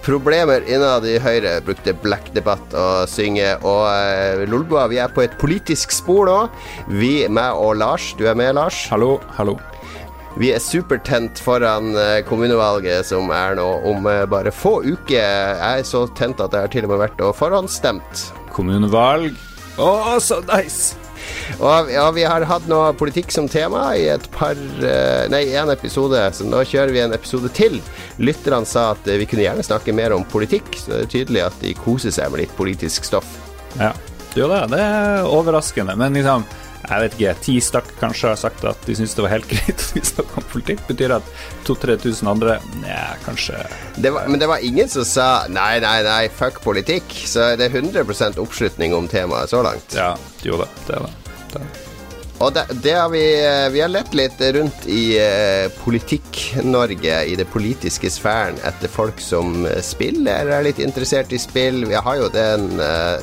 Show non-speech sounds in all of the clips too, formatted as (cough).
Er problemer innad i Høyre, brukte Black Debatt å synge. Og uh, Lolboa, vi er på et politisk spor nå. Vi, meg og Lars. Du er med, Lars? Hallo, hallo. Vi er supertent foran uh, kommunevalget som er nå om uh, bare få uker. Jeg er så tent at jeg har til og med vært og forhåndsstemt. Kommunevalg. Å, oh, så nice! Og ja, vi har hatt noe politikk som tema i et par Nei, én episode, så nå kjører vi en episode til. Lytterne sa at vi kunne gjerne snakke mer om politikk, så det er tydelig at de koser seg med litt politisk stoff. Ja, det gjør det. Det er overraskende. Men liksom jeg vet ikke, ti stakk kanskje har sagt at de syns det var helt (laughs) greit at vi snakka om politikk. Betyr at 2000-3000 andre Nja, kanskje det var, Men det var ingen som sa nei, nei, nei, fuck politikk. Så det er 100 oppslutning om temaet så langt. Ja, jo da, det er det. det. Og det, det, har vi Vi har lett litt rundt i eh, Politikk-Norge, i det politiske sfæren, etter folk som spiller, eller er litt interessert i spill. Vi har jo den uh,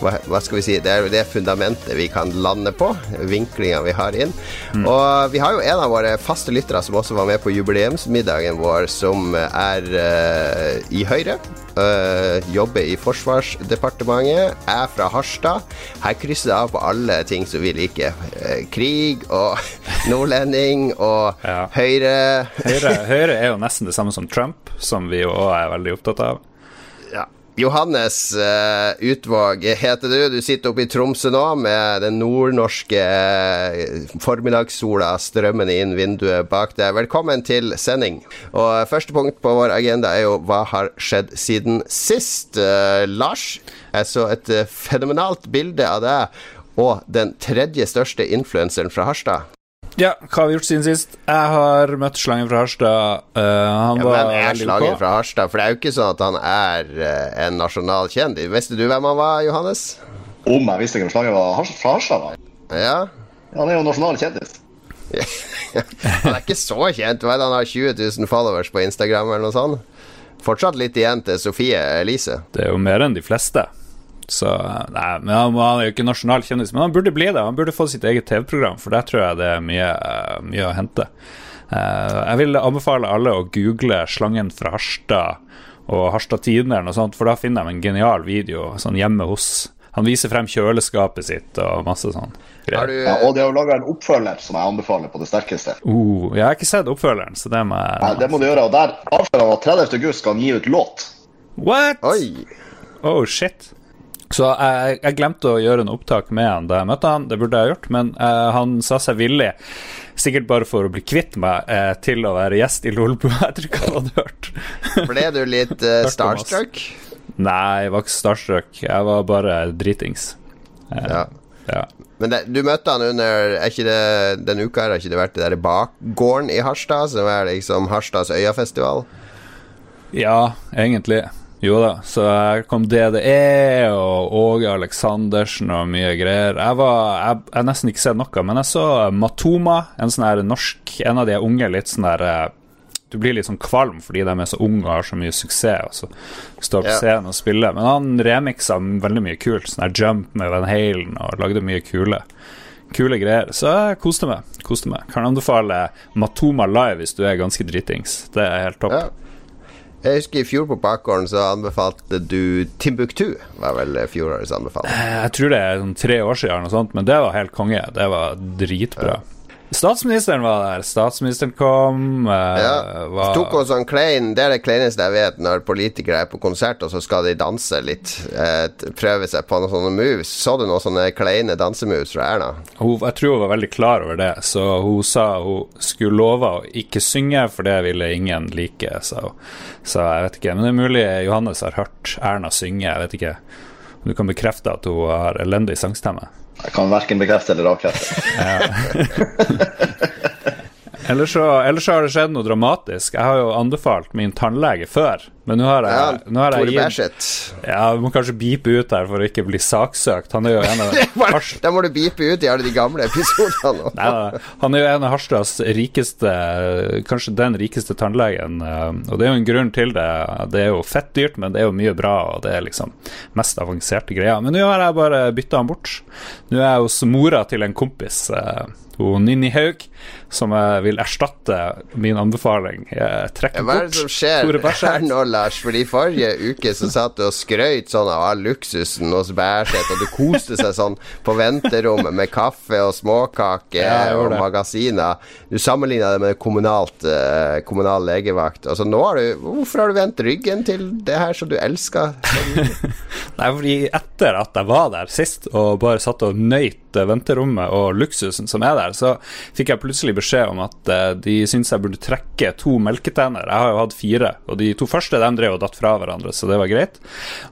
hva, hva, skal vi si Det er det fundamentet vi kan lande på. Vinklinga vi har inn. Mm. Og vi har jo en av våre faste lyttere som også var med på jubileumsmiddagen vår, som er uh, i Høyre. Uh, jobber i Forsvarsdepartementet. Er fra Harstad. Her krysser det av på alle ting som vi liker. Uh, krig og (laughs) nordlending og ja. Høyre. Høyre. (laughs) Høyre er jo nesten det samme som Trump, som vi jo òg er veldig opptatt av. Johannes uh, Utvåg heter du. Du sitter oppe i Tromsø nå med den nordnorske uh, formiddagssola strømmende inn vinduet bak deg. Velkommen til sending. Og Første punkt på vår agenda er jo hva har skjedd siden sist. Uh, Lars, jeg så et fenomenalt bilde av deg og den tredje største influenseren fra Harstad. Ja, hva har vi gjort siden sist? Jeg har møtt Slangen fra Harstad. Uh, han ja, hvem er Slangen fra Harstad? For det er jo ikke sånn at han er uh, en nasjonal kjendis. Visste du hvem han var, Johannes? Om jeg visste hvem Slangen var fra Harstad? Var. Ja. Han er jo nasjonal kjendis. (laughs) han er ikke så kjent. Vel, han har 20 000 followers på Instagram eller noe sånt. Fortsatt litt igjen til Sofie Elise. Det er jo mer enn de fleste. Så nei, men han, han, er jo ikke nasjonal kjendis, men han burde bli det. Han burde få sitt eget TV-program, for der tror jeg det er mye, mye å hente. Uh, jeg vil anbefale alle å google 'Slangen fra Harstad' og Harstad Tidende, eller noe sånt, for da finner de en genial video sånn hjemme hos Han viser frem kjøleskapet sitt og masse sånn. Ja, og det å lage en oppfølger som jeg anbefaler på det sterkeste. Uh, jeg har ikke sett oppfølgeren, så det må jeg Nei, Det må du gjøre. Og der avslører han at 30. august skal han gi ut låt. What? Oi. Oh, shit. Så jeg, jeg, glemte å gjøre en opptak med han da jeg møtte han, det burde jeg ha gjort, men uh, han sa seg villig, sikkert bare for å bli kvitt meg, uh, til å være gjest i Lolbua. (laughs) Tror ikke han hadde hørt. Ble du litt uh, starstruck? Nei, jeg var ikke starstruck. Jeg var bare dritings. ja. ja. Men det, du møtte han under er ikke det, Denne uka har ikke det vært det der bakgården i Harstad, som er liksom Harstads Øyafestival? Ja, egentlig. Jo da, så her kom DDE og Åge Aleksandersen og mye greier. Jeg har nesten ikke sett noe, men jeg så Matoma, en sånn her norsk En av de unge litt sånn der eh, Du blir litt sånn kvalm fordi de er så unge og har så mye suksess, og så står på scenen og spiller. Men han remiksa veldig mye kult. Sånn her Jump med Van Halen og lagde mye kule kule greier. Så jeg koste meg. koste meg. Kan anbefale Matoma live hvis du er ganske dritings. Det er helt topp. Ja. Jeg husker i fjor på bakgården så anbefalte du Timbuktu. Var vel fjorårets anbefaling? Eh, jeg tror det er sånn tre år siden, sånt, men det var helt konge. Det var dritbra. Ja. Statsministeren var der. Statsministeren kom. Uh, ja. Var... Tok oss sånn klein Det er det kleineste jeg vet når politikere er på konsert, og så skal de danse litt. Uh, prøve seg på noen sånne moves. Så du noen sånne kleine dansemoves fra Erna? Hun, jeg tror hun var veldig klar over det, så hun sa hun skulle love å ikke synge, for det ville ingen like. Så, så jeg vet ikke. Men det er mulig Johannes har hørt Erna synge. Jeg vet ikke. Du kan bekrefte at hun har elendig sangstemme. Jeg kan verken bekrefte eller avkrefte. (laughs) ellers, så, ellers har det skjedd noe dramatisk. Jeg har jo anbefalt min tannlege før Men nå har jeg, nå har jeg gitt Ja, vi må kanskje beepe ut der for å ikke bli saksøkt. Han er jo en av (laughs) Da må du beepe ut i alle de gamle episodene. Nei, han er jo en av Harstads rikeste Kanskje den rikeste tannlegen. eh, Og det er jo en grunn til det. Det er jo fett dyrt, men det er jo mye bra, og det er liksom mest avanserte greier. Men nå har jeg bare bytta han bort. Nå er jeg hos mora til en kompis. Og hun Ninni Haug, som jeg vil erstatte min anbefaling. Jeg trekker Hva er det bort som skjer Lars? Fordi forrige uke så satt du og skrøyt sånn av luksusen hos Bærseth, og du koste seg sånn på venterommet med kaffe og småkake Ja, og magasiner. Du sammenligna det med kommunalt, eh, kommunal legevakt. Altså nå har du Hvorfor har du vendt ryggen til det her som du elsker? (laughs) Nei, fordi etter at jeg var der sist og bare satt og nøyt eh, venterommet og luksusen som er der, så fikk jeg plutselig beskjed om at eh, de syntes jeg burde trekke to melketenner. Jeg har jo hatt fire, og de to første de drev og datt fra hverandre, så det var greit.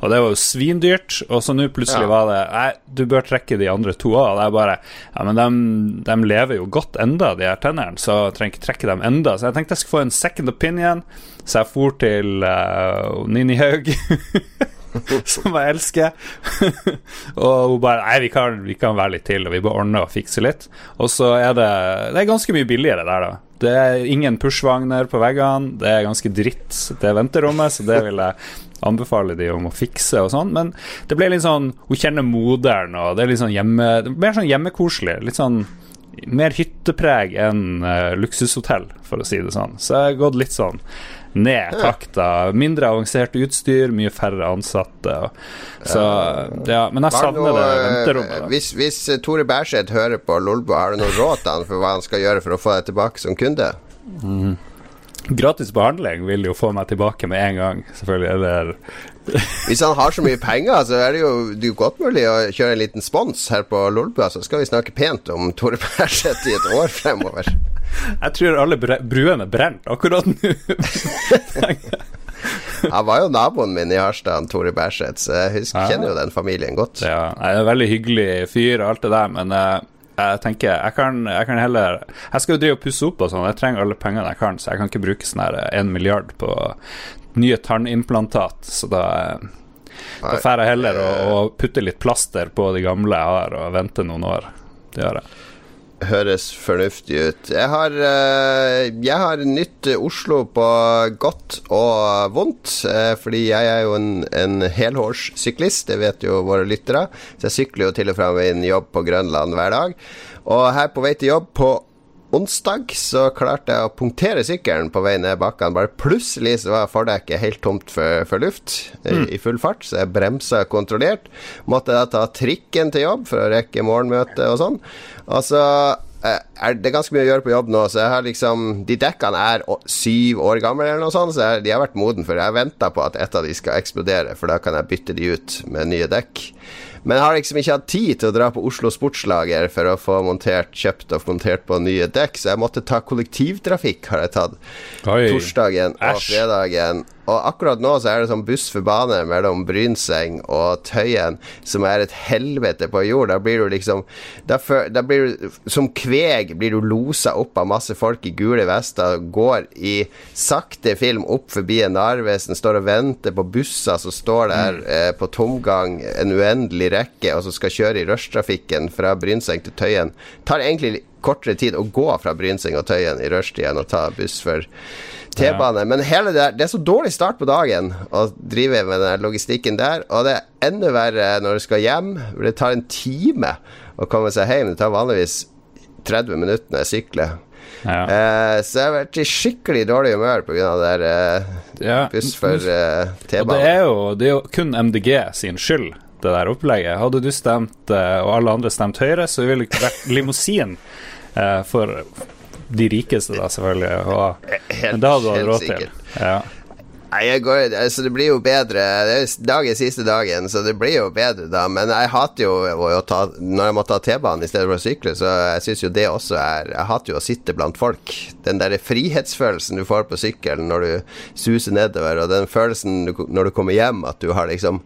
Og det var jo svindyrt, og så nå plutselig Ja. var det Nei, du bør trekke de andre to òg. Og er bare Ja, men de, de lever jo godt enda, de her tennene, så jeg trenger ikke trekke dem enda. Så jeg tenkte jeg skulle få en second opinion, så jeg for til uh, Nini Haug. (laughs) (laughs) som jeg elsker. (laughs) og hun bare Nei, vi kan, vi kan være litt til, og vi bare ordner og fikser litt. Og så er det Det er ganske mye billigere der, da. Det er ingen pushvagner på veggene, det er ganske dritt, det venterommet, så det vil jeg anbefale de om å fikse og sånn. Men det ble litt sånn Hun kjenner moderen, og det er litt sånn hjemme er Mer sånn hjemmekoselig. Litt sånn mer hyttepreg enn uh, luksushotell, for å si det sånn. Så jeg har gått litt sånn ned takta. Mindre avansert utstyr, mye færre ansatte. Så ja, Men jeg savner noe, det venterommet. Hvis, hvis eh, Tore Bærseth hører på Lolbo, har du noe råd til han for hva han skal gjøre for å få deg tilbake som kunde? Gratis behandling vil jo få meg tilbake med en gang, selvfølgelig. Eller (laughs) Hvis han har så mye penger, så er det jo, det er godt mulig å kjøre en liten spons her på Lolbua, så skal vi snakke pent om Tore Perseth i et år fremover. Jeg tror alle bruene brenner akkurat nå. Han var jo naboen min i Harstad, han Tore Bærseth, så jeg husker, kjenner jo den familien godt. ja, jeg er en veldig hyggelig fyr og alt det der, men eh, jeg tenker jeg kan, jeg kan heller Jeg skal jo drive og pusse opp og sånn, jeg trenger alle pengene jeg kan, så jeg kan ikke bruke sånn her en milliard på nye tannimplantat, så da eh, Da får jeg heller å, å putte litt plaster på de gamle jeg har, og vente noen år. Det gjør jeg. Høres fornuftig ut. Jeg har, eh, jeg har nytt Oslo på godt og vondt, eh, fordi jeg er jo en, en helårssyklist, det vet jo våre lyttere. Så jeg sykler jo til og fra min jobb på Grønland hver dag. Og her på vei til jobb på onsdag så klarte jeg å punktere sykkelen på vei ned bakkene. Bare plutselig så var fordekket helt tomt for, for luft i, i full fart, så jeg bremsa kontrollert. Måtte da ta trikken til jobb for å rekke morgenmøte og sånn. Og så eh, er det ganske mye å gjøre på jobb nå, så jeg har liksom De dekkene er syv år gamle eller noe sånt, så jeg, de har vært moden for Jeg venter på at et av de skal eksplodere, for da kan jeg bytte de ut med nye dekk. Men jeg har liksom ikke hatt tid til å dra på Oslo Sportslager for å få montert, kjøpt og montert på nye dekk, så jeg måtte ta kollektivtrafikk, har jeg tatt. Oi. Torsdagen og fredagen. Og akkurat nå så er det sånn buss for bane mellom Brynseng og Tøyen, som er et helvete på jord. Da blir du liksom da, for, da blir du Som kveg blir du losa opp av masse folk i gule vester, går i sakte film opp forbi en Narvesen, står og venter på busser som står der eh, på tomgang, en uendelig rekke, og som skal kjøre i rushtrafikken fra Brynseng til Tøyen. Tar egentlig kortere tid å gå fra Brynseng og Tøyen i rushtida enn å ta buss for T-bane. Men hele det der Det er så dårlig start på dagen å drive med den logistikken der, og det er enda verre når du skal hjem. Det tar en time å komme seg hjem. Det tar vanligvis 30 minutter når jeg sykler. Ja. Uh, så jeg har vært i skikkelig dårlig humør pga. det der uh, Ja. buss for Og det T-bane. er, jo, det er jo kun MDG sin skyld, det der opplegget. Hadde du stemt, og alle andre stemt Høyre, så ville det ikke vært (laughs) limousin for de rikeste, da, selvfølgelig. Og, men det hadde du hatt råd til. Ja. Nei, går, altså det blir jo bedre Det er dagen siste dagen, så det blir jo bedre da. Men jeg hater jo å, å ta Når jeg må ta T-banen i stedet for å sykle, så jeg syns jo det også er Jeg hater jo å sitte blant folk. Den derre frihetsfølelsen du får på sykkelen når du suser nedover, og den følelsen du, når du kommer hjem, at du har liksom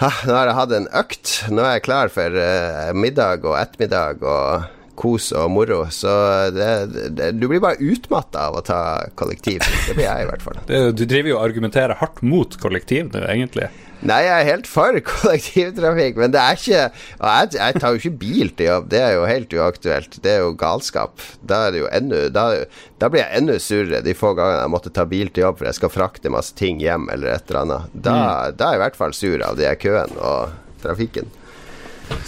«Ha, Nå har jeg hatt en økt. Nå er jeg klar for uh, middag og ettermiddag og kos og moro. Så det, det, du blir bare utmatta av å ta kollektiv. Det blir jeg i hvert fall. (laughs) Du driver jo og argumenterer hardt mot kollektiv nå, egentlig. Nei, jeg er helt for (laughs) kollektivtrafikk, men det er ikke Og jeg, jeg, tar jo ikke bil til jobb, det er jo helt uaktuelt. Det er jo galskap. Da er det jo enda da, da, blir jeg enda surere de få gangene jeg måtte ta bil til jobb for jeg skal frakte masse ting hjem eller et eller annet. Da, mm. da er jeg i hvert fall sur av de køene og trafikken.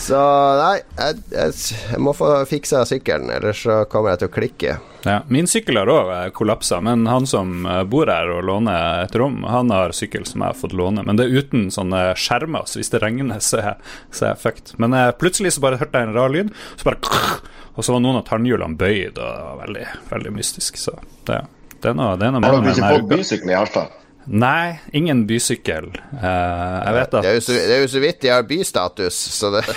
Så nei, jeg, jeg, jeg, må få fiksa sykkelen, ellers så kommer jeg til å klikke. Ja, min sykkel har òg kollapsa, men han som eh, bor her og låner et rom, han har sykkel som jeg har fått låne, men det er uten sånne skjermer, så hvis det regner, så er, så er jeg fucked. Men jeg, plutselig så bare hørte jeg en rar lyd, så bare (sniffs) Og så var noen av tannhjulene bøyd, og det var veldig, veldig mystisk, så det, det er noe, det er noe Har du ikke fått bysykkel i Harstad? Nei, ingen bysykkel. Uh, jeg vet at det er, så, det er, jo så, vidt de har bystatus, så det (laughs)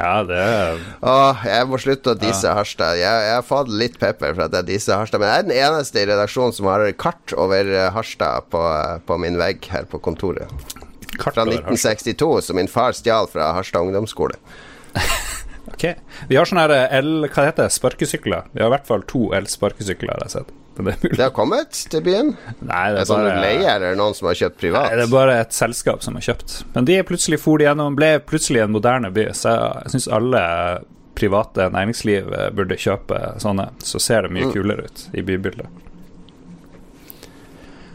Ja, det Åh, Jeg må slutte å disse ja. Harstad. Jeg, jeg, har fått litt pepper for at jeg disser Harstad. Men jeg er den eneste i redaksjonen som har kart over eh, Harstad på, på min vegg her på kontoret. Kart fra 1962, som min far stjal fra Harstad ungdomsskole. (laughs) ok. Vi har sånne el... Hva heter det? Sparkesykler. Vi har i hvert fall to elsparkesykler, har jeg sett. Det, det, har kommet til byen? Nei, det er, er bare leie, eller noen som har kjøpt privat? Nei, det er bare et selskap som har kjøpt. Men de plutselig for de gjennom, ble plutselig en moderne by, så jeg syns alle private næringsliv burde kjøpe sånne. Så ser det mye mm. kulere ut i bybildet.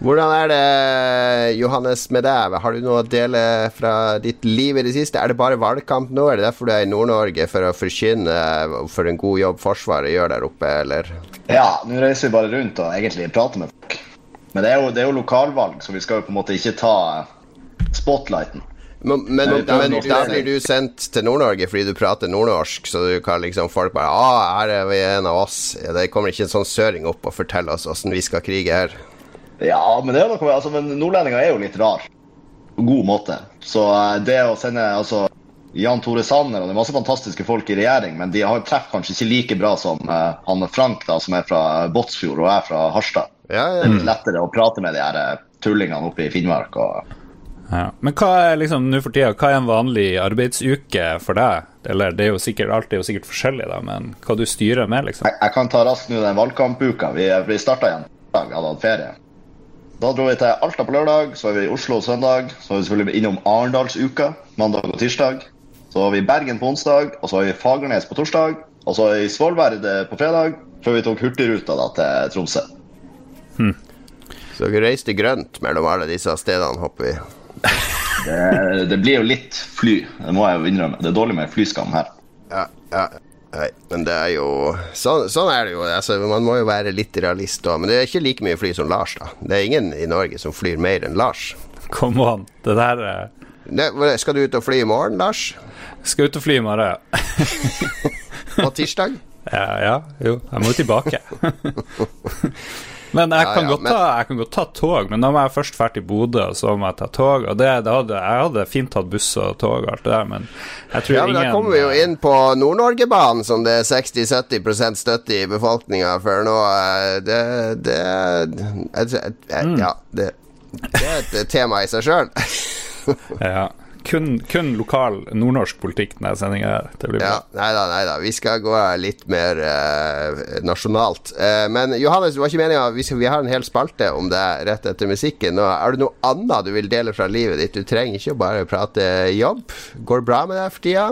Hvordan er det, Johannes, med deg? Har du noe å dele fra ditt liv i det siste? Er det bare valgkamp nå? Er det derfor du er i Nord-Norge, for å forkynne for en god jobb Forsvaret gjør der oppe, eller? Ja, nå reiser vi bare rundt og egentlig prater med folk. Men det er jo, det er jo lokalvalg, så vi skal jo på en måte ikke ta spotlighten. Men, men, men da blir du sendt til Nord-Norge fordi du prater nordnorsk, så du kan liksom folk bare ah, her er vi en av oss. Det kommer ikke en sånn søring opp og forteller oss åssen vi skal krige her. Ja, men det er noe altså, men nordlendinger er jo litt rar. På god måte. Så eh, det å sende altså, Jan Tore Sanner og det er masse fantastiske folk i regjering, men de har treffer kanskje ikke like bra som uh, han Frank, da, som er fra Båtsfjord og er fra Harstad. Ja, ja. Det er litt lettere å prate med de her eh, tullingene oppe i Finnmark. og ja. Men hva er liksom nå for tida, hva er en vanlig arbeidsuke for deg? Eller det er jo sikkert, alt er jo sikkert forskjellig, da, men hva du styrer med, liksom? Jeg, jeg kan ta raskt nå den valgkampuka. Vi, vi starta igjen i dag, hadde hatt ferie. Da dro vi til Alta på lørdag, så var vi i Oslo søndag. Så var vi selvfølgelig innom Arendalsuka mandag og tirsdag. Så var vi i Bergen på onsdag, og så var vi i Fagernes på torsdag. Og så i Svolvær på fredag, før vi tok Hurtigruta da, til Tromsø. Hmm. Så dere reiste grønt mellom alle disse stedene, håper vi? (laughs) det, det, blir jo litt fly, det må jeg jo innrømme. Det er dårlig med flyskam her. Ja, ja. Nei, men det er jo Sånn, sånn er det jo. Altså, man må jo være litt realist òg. Men det er ikke like mye fly som Lars, da. Det er ingen i Norge som flyr mer enn Lars. Kom an, det der er ne, Skal du ut og fly i morgen, Lars? Skal ut og fly i morgen, ja. På tirsdag? (laughs) Ja, ja, jo. Jeg må jo tilbake. (laughs) Men jeg, ja, kan ja, men... Ta, jeg, kan godt ta tog, men da må jeg først dra til Bodø, og så må jeg ta tog. Og det, det hadde, Jeg hadde fint tatt buss og tog og alt det der, men jeg tror ja, men ingen Da kommer vi jo inn på Nord-Norgebanen, som det er 60-70% støtte i befolkninga for nå. Det, det, det mm. Ja, det, det er et tema i seg sjøl. (laughs) ja kun, kun lokal nordnorsk politikk denne sendinga her. Det blir bra. Ja, nei da, nei da. Vi skal gå litt mer uh, nasjonalt. Uh, men Johannes, det var ikke meninga vi, vi, har en hel spalte om det rett etter musikken. Nå, er det noe annet du vil dele fra livet ditt? Du trenger ikke bare prate jobb. Går det bra med deg for tida?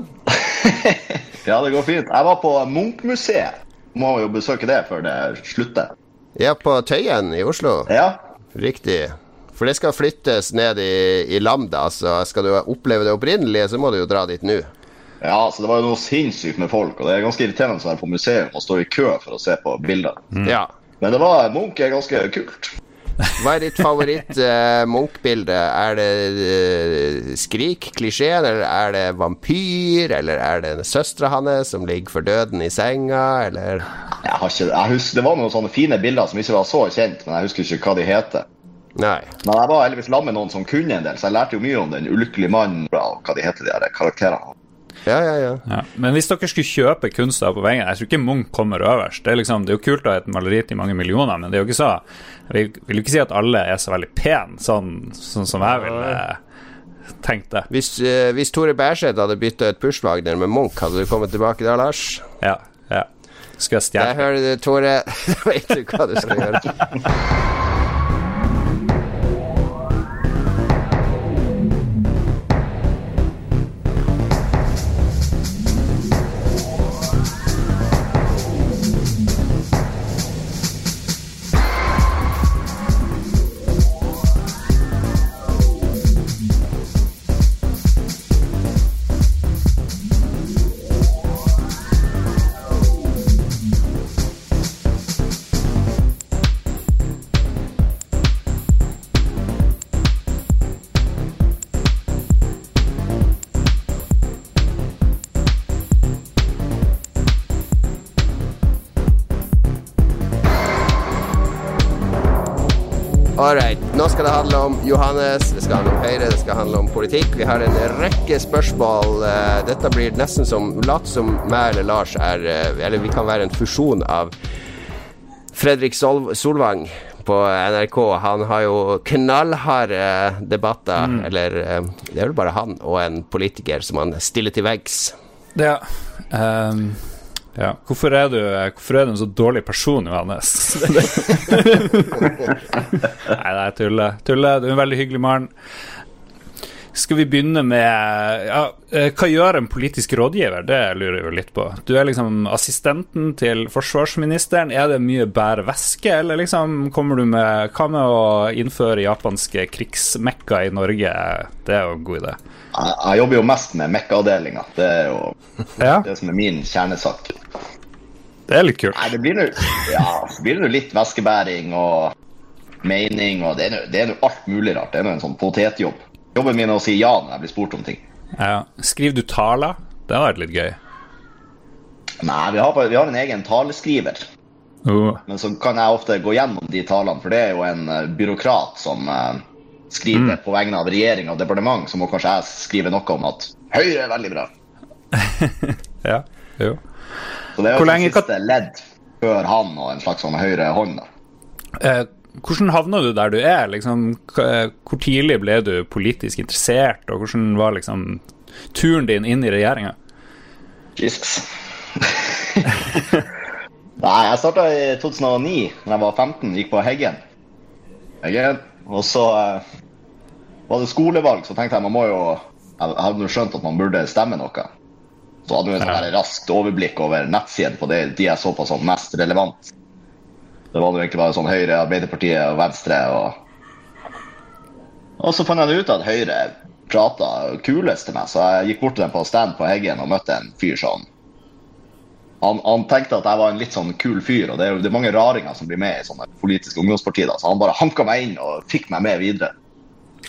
(laughs) ja, det går fint. Jeg var på Munch-museet. Må jo besøke det før det slutter. Ja, på Tøyen i Oslo? Ja. Riktig. For det skal flyttes ned i, i Lambda, så skal du oppleve det opprinnelige, så må du jo dra dit nå. Ja, så det var jo noe sinnssykt med folk, og det er ganske irriterende å være på museum og stå i kø for å se på bilder. Mm. Ja. Men det var Munch er ganske kult. Hva er ditt favoritt-Munch-bilde? Uh, er det uh, Skrik-klisjeen, eller er det vampyr, eller er det søstera hans som ligger for døden i senga, eller jeg har ikke, jeg husker, Det var noen sånne fine bilder som ikke var så kjent, men jeg husker ikke hva de heter. Nei. Men jeg var heldigvis sammen med noen som kunne en del, så jeg lærte jo mye om den ulykkelige mannen og hva de heter, de her karakterene. Ja, ja, ja, ja. Men hvis dere skulle kjøpe kunst på veggen Jeg tror ikke Munch kommer øverst. Det er, liksom, det er jo kult å ha et maleri til mange millioner, men det er jo ikke så Jeg vil, vil jo ikke si at alle er så veldig pene, sånn, sånn som jeg ville tenkt det. Hvis, eh, hvis Tore Bærseth hadde bytta ut Pushwagner med Munch, hadde du kommet tilbake da, Lars? Ja. ja. Skal jeg Der stjele? hører du, Tore. (laughs) Da vet du hva du skal gjøre. (laughs) Alright, nå skal det handle om Johannes, det skal handle om Høyre, det skal handle om politikk. Vi har en rekke spørsmål. Eh, Dette blir nesten som Lat som meg eller Lars er eh, Eller vi kan være en fusjon av Fredrik Sol Solvang på NRK. Han har jo knallharde debatter, eller eh, det er vel bare han og en politiker som han stiller til veggs. Ja. ehm, ja. Hvorfor, er du, hvorfor er du en så dårlig person, Johannes? (laughs) Nei, det er tulle. Tulle. Du er en veldig hyggelig mann. Skal vi begynne med ja, eh, Hva gjør en politisk rådgiver? Det lurer jeg jo litt på. Du er liksom assistenten til forsvarsministeren. Er det mye bære væske, eller liksom kommer du med Hva med å innføre japanske krigsmekka i Norge? Det er jo en god idé. Jeg, jeg jobber jo mest med mekka-avdelinga. Det er jo Ja, det som er min kjernesak. Det er litt kult. Nei, det blir noe, ja, så blir det litt væskebæring og mening, og det er nå- alt mulig rart. Det er nå en sånn potetjobb. Jobben min er å si ja når jeg blir spurt om ting. Ja. Skriver du taler? Det har vært litt gøy. Nei, vi har, vi har en egen taleskriver. Uh. Men så kan jeg ofte gå gjennom de talene, for det er jo en eh, byråkrat som eh, skriver på vegne av regjering og departement, så må kanskje jeg skrive noe om at Høyre er veldig bra. (laughs) Ja. Jo. Så det er jo lenge siste ledd før han og en slags sånn høyre hånd. Eh, hvordan havna du der du er? Liksom, eh, hvor tidlig ble du politisk interessert, og hvordan var liksom turen din inn i regjeringa? Jesus. (laughs) Nei, jeg starta i 2009, da jeg var 15, gikk på Heggen. Heggen. Og så eh, var det skolevalg, så tenkte jeg man må jo Jeg hadde skjønt at man burde stemme noe. Så hadde vi et sånn raskt overblikk over nettsidene på det, de jeg så på som mest relevant. Det var egentlig bare sånn Høyre, Arbeiderpartiet og Venstre. og og så fant jeg ut at Høyre prata kulest til meg, så jeg gikk bort til dem på stand på Heggen og møtte en fyr sånn. Han, han tenkte at jeg var en litt sånn kul fyr, og det er jo det er mange raringer som blir med i sånne politiske ungdomspartier, da, så han bare hanka meg inn og fikk meg med videre.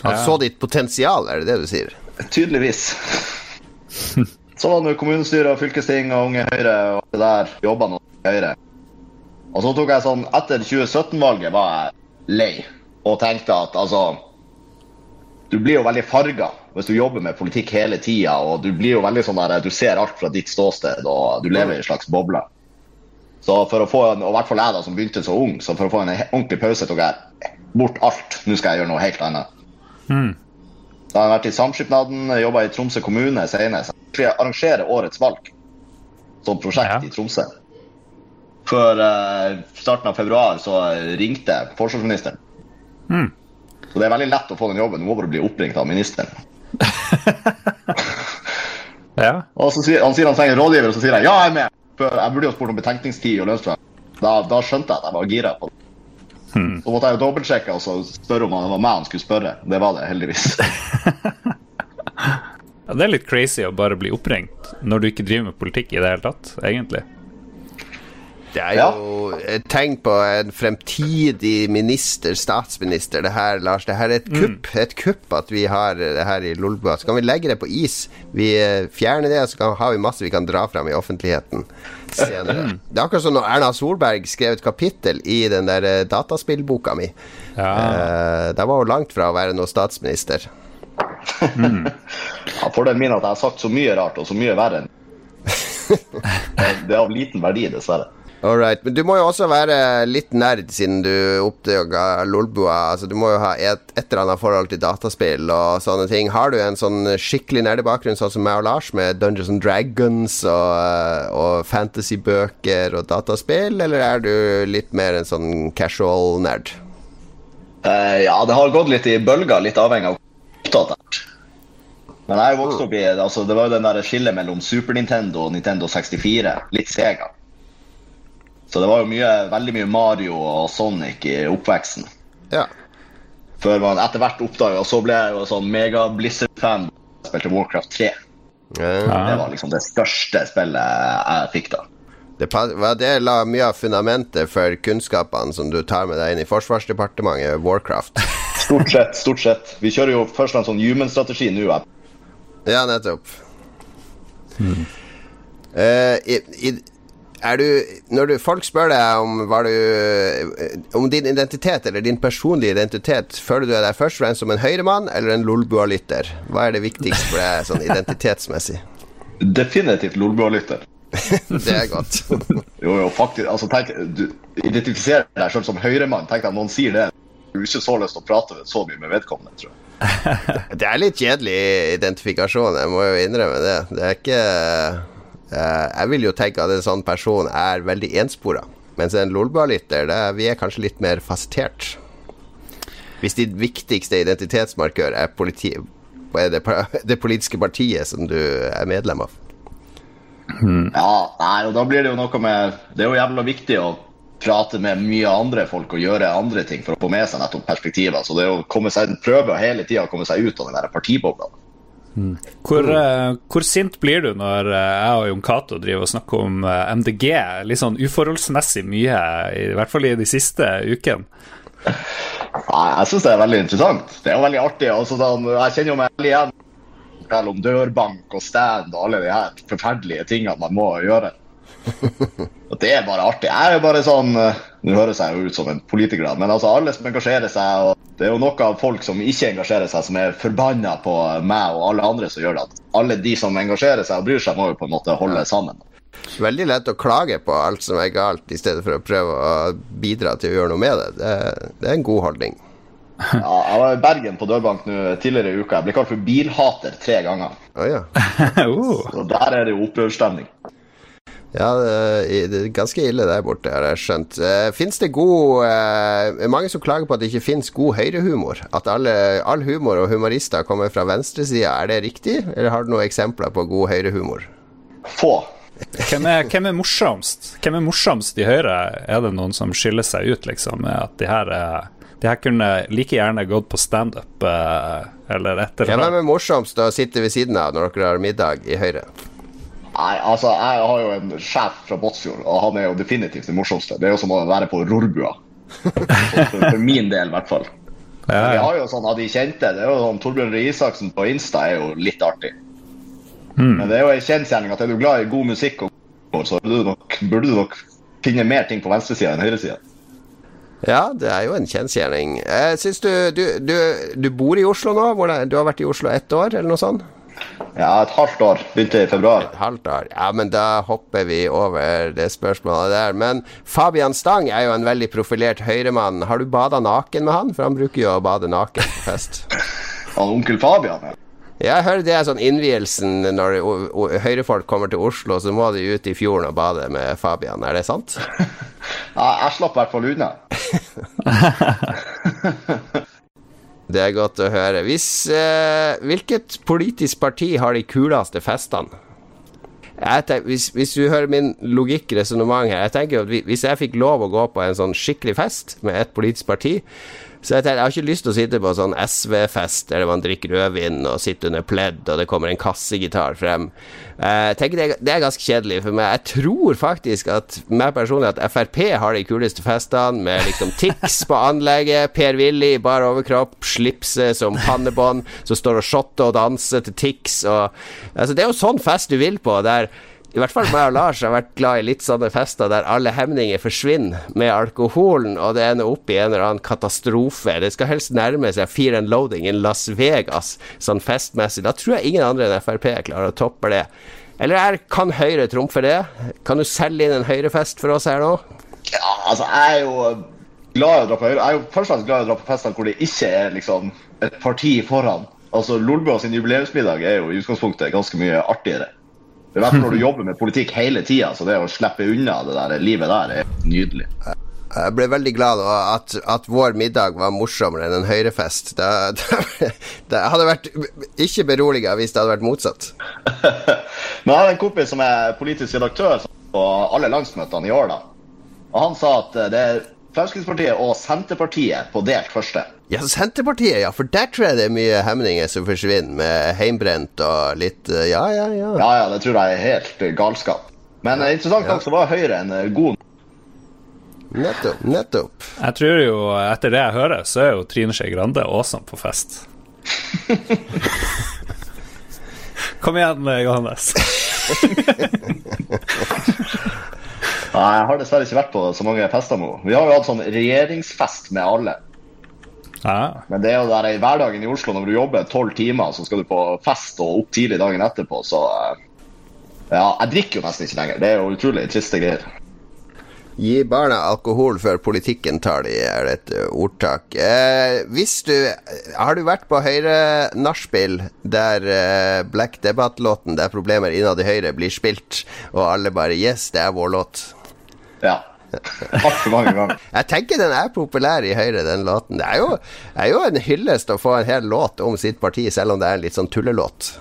Han så ditt potensial, er det det du sier? Tydeligvis. (laughs) Så var det kommunestyre og fylkesting og Unge Høyre og det der. Jobba nå Høyre. Og så tok jeg sånn Etter 2017-valget var jeg lei og tenkte at altså Du blir jo veldig farga hvis du jobber med politikk hele tida, og du blir jo veldig sånn der Du ser alt fra ditt ståsted, og du lever i en slags boble. Så for å få en, og i hvert fall jeg da, som begynte så ung, så for å få en ordentlig pause tok jeg bort alt. Nå skal jeg gjøre noe helt annet. Da har jeg vært i Samskipnaden, jobba i Tromsø kommune senere. Så jeg arrangerer årets valg som prosjekt Ja. i Tromsø. Før uh, starten av februar så ringte forsvarsministeren. Mm. Så det er veldig lett å få den jobben. Du må bare bli oppringt av ministeren. (laughs) Ja. Og så sier han sier han trenger rådgiver, og så sier jeg ja, jeg er med. Før, jeg burde jo spurt om betenkningstid og lønnsforhold. Da, da skjønte jeg at jeg var gira på det. Så måtte jeg jo dobbeltsjekke og så spørre om det var meg han skulle spørre. Det var det, heldigvis. (laughs) Ja, Det er litt crazy å bare bli oppringt når du ikke driver med politikk i det hele tatt, egentlig. Det er jo et tegn på en fremtidig minister, statsminister, det her, Lars. Det her er et kupp. Et kupp at vi har det her i Lolbua. Så kan vi legge det på is. Vi eh, fjerner det, så kan, har vi masse vi kan dra fram i offentligheten senere. Det er akkurat som når Erna Solberg skrev et kapittel i den der eh, dataspillboka mi. Ja. Uh, da var hun langt fra å være noe statsminister. (laughs) Ja, Fordelen min er at jeg har sagt så mye rart og så mye verre (laughs) Det er av liten verdi, dessverre. All right. Men du må jo også være litt nerd siden du oppdaga Lolbua. Altså, du må jo ha et, et eller annet forhold til dataspill og sånne ting. Har du en sånn skikkelig nerdebakgrunn, sånn som meg og Lars, med Dungeons and Dragons og, og fantasybøker og dataspill, eller er du litt mer en sånn casual nerd? Uh, ja, det har gått litt i bølger, litt avhengig av opptatt. Men jeg vokste opp i altså, Det var jo den der skillet mellom Super Nintendo og Nintendo 64. Litt Sega. Så det var jo mye, veldig mye Mario og Sonic i oppveksten. Ja. Før man etter hvert oppdaga Og så ble jeg jo sånn mega Blizzard-fan. Spilte Warcraft 3. Ja. Det var liksom det største spillet jeg fikk da. Det, var det la mye av fundamentet for kunnskapene som du tar med deg inn i Forsvarsdepartementet, Warcraft. (laughs) Stort sett. stort sett. Vi kjører jo først en sånn human-strategi nå. Ja, nettopp. Eh, i, i, er du Når du, folk spør deg om var du eh, Om din identitet, eller din personlige identitet, føler du deg først og fremst som en høyremann eller en Lolbua-lytter? Hva er det viktigste for deg sånn identitetsmessig? Definitivt Lolbua-lytter. (laughs) Det er godt. (laughs) Jo, jo, faktisk. Altså, tenk, du identifiserer deg selv som høyremann. Tenk at noen sier det. Ikke så lyst til å prate så mye med vedkommende, tror jeg. (laughs) Det er litt kjedelig identifikasjon, jeg må jo innrømme det. Det er ikke eh, Jeg vil jo tenke at en sånn person er veldig enspora. Mens en Lolbua-lytter, er- vi er kanskje litt mer fasettert. Hvis ditt viktigste identitetsmarkør er, politi, er det, (laughs) det politiske partiet som du er medlem av. Ja, nei, og da blir det jo noe med Det er jo jævla viktig å prate med mye andre folk og gjøre andre ting for å få med seg nettopp perspektiver. Så det er å seg, prøve hele tida å komme seg ut av den partibobla. Hvor, eh, hvor sint blir du når eh, jeg og Jon Cato driver og snakker om eh, MDG litt sånn uforholdsmessig mye, i hvert fall i de siste ukene? (laughs) Nei, jeg syns det er veldig interessant. Det er jo veldig artig. Altså, da, jeg kjenner jo meg veldig igjen om dørbank og stand og alle de her forferdelige tingene man må gjøre. (laughs) Og det er bare artig. Jeg er jo bare sånn eh, Nå høres jeg jo ut som en politiker, men altså alle som engasjerer seg og Det er jo noe av folk som ikke engasjerer seg, som er forbanna på meg og alle andre som gjør det. At alle de som engasjerer seg og bryr seg, må jo på en måte holde sammen. Veldig lett å klage på alt som er galt, i stedet for å prøve å bidra til å gjøre noe med det. Det, det er en god holdning. (laughs) Ja, jeg var i Bergen på dørbank nå tidligere i uka. Jeg ble kalt for bilhater tre ganger. Oh, ja. uh. (laughs) Så der er det jo opprørsstemning. Ja, det er ganske ille der borte, har jeg skjønt. Uh, fins det god uh, Mange som klager på at det ikke fins god høyrehumor. At alle, all humor og humorister kommer fra venstresida. Er det riktig, eller har du noen eksempler på god høyrehumor? Få. Hvem, er, hvem er morsomst? Hvem er morsomst i Høyre? Er det noen som skiller seg ut, liksom? Med at de her, er- de her kunne like gjerne gått på standup eh, eller et Ja, eller Hvem er morsomst å sitte ved siden av når dere har middag i Høyre? Nei, altså, jeg har jo en sjef fra Båtsfjord, og han er jo definitivt det morsomste. Det er jo som å være på Rorbua. For, for min del, i hvert fall. Ja, Vi har jo sånn av de kjente. det er jo sånn Torbjørn Røe Isaksen på Insta er jo litt artig. Men det er jo en kjensgjerning at er du glad i god musikk, og så burde du nok, burde du nok finne mer ting på venstresida enn høyresida. Ja, det er jo en kjensgjerning. Jeg du, du, du Du bor i Oslo nå? Hvor det, du har vært i Oslo ett år, eller noe sånt? Ja, et halvt år. Begynte i februar. Et Halvt år. Ja, men da hopper vi over det spørsmålet der. Men Fabian Stang er jo en veldig profilert høyremann. Har du bada naken med han? For han bruker jo å bade naken på fest. (laughs) Han onkel Fabian. ja. Jeg hører det er sånn innvielsen når høyrefolk kommer til Oslo, så må de ut i fjorden og bade med Fabian. Er det sant? (laughs) Ja, jeg slapp i hvert fall unna. (laughs) Det er godt å høre. Hvis, eh, hvilket politisk parti har de kuleste festene? Jeg tenk, hvis, hvis du hører min logikk, resonnement her Jeg tenker at Hvis jeg fikk lov å gå på en sånn skikkelig fest med et politisk parti Så jeg tenker, jeg har ikke lyst til å sitte på sånn SV-fest der man drikker rødvin og sitter under pledd og det kommer en kassegitar frem. Eh, Jeg tenker det, det er ganske kjedelig for meg. Jeg tror faktisk at meg personlig at Frp har de kuleste festene med liksom Tix på anlegget, Per-Willy i bar overkropp, slipset som pannebånd, som står og shotter og danser til Tix og Altså, det er jo sånn fest du vil på, der i hvert fall meg og Lars har vært glad i litt sånne fester der alle hemninger forsvinner med alkoholen, og det ender opp i en eller annen katastrofe. Det skal helst nærme seg Fear and Loading in Las Vegas, sånn festmessig. Da tror jeg ingen andre enn Frp klarer å toppe det. Eller er, kan Høyre trumfe det? Kan du selge inn en Høyrefest for oss her nå? Ja, altså, jeg er jo glad i å dra på Høyre. Jeg er jo først og fremst glad i å dra på fester hvor det ikke er liksom et parti foran. Altså, Lolbua sin jubileumsmiddag er jo i utgangspunktet ganske mye artigere. I hvert fall når du jobber med politikk hele tida, så det å slippe unna det der livet der er nydelig. Jeg ble veldig glad at, at vår middag var morsommere enn en Høyrefest. Det, det, det hadde vært ikke beroliga hvis det hadde vært motsatt. Men jeg har en kompis som er politisk redaktør på alle landsmøtene i år. da. Og Han sa at det er Fremskrittspartiet og Senterpartiet på delt første. Ja, Senterpartiet, ja. For der tror jeg det er mye hemninger som forsvinner, med heimbrent og litt Ja, ja, ja. Ja, ja, det tror jeg er helt galskap. Men ja, interessant nok så var Høyre en god Nettopp. nettopp. Jeg tror jo, etter det jeg hører, så er jo Trine Skei Grande awesome på fest. (laughs) Kom igjen, Johannes. (laughs) Nei, jeg har dessverre ikke vært på så mange fester nå. Vi har jo hatt sånn regjeringsfest med alle. Ja. Men det er jo der i hverdagen i Oslo, når du jobber tolv timer, så skal du på fest og opp tidlig dagen etterpå, så Ja, jeg drikker jo nesten ikke lenger. Det er jo utrolig triste greier. Gi barna alkohol før politikken tar de, er det et ordtak. Eh, hvis du Har du vært på Høyre-nachspiel der eh, Black Debate-låten 'Det er problemer innad i Høyre' blir spilt, og alle bare 'Yes, det er vår låt'? Ja. Altfor mange ganger. (laughs) Jeg tenker den er populær i Høyre, den låten. Det er jo, er jo en hyllest å få en hel låt om sitt parti, selv om det er en litt sånn tullelåt.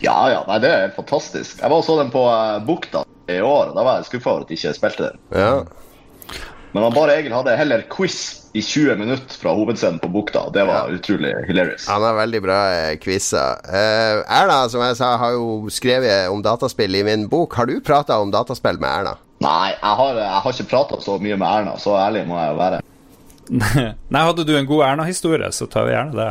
Ja, ja. Nei, det er fantastisk. Jeg var og så den på uh, Bukta i år, og da var jeg skuffa over at de ikke spilte den. Ja. Men han bare Egil hadde heller quiz i 20 minutter fra hovedscenen på Bukta. Det var Ja. utrolig hilarious. Han har veldig bra eh, quizer. Eh, Erna, som jeg sa, har jo skrevet om dataspill i min bok. Har du prata om dataspill med Erna? Nei, jeg har, jeg har ikke prata så mye med Erna, så ærlig må jeg jo være. (laughs) Nei, hadde du en god Erna-historie, så tar vi gjerne det.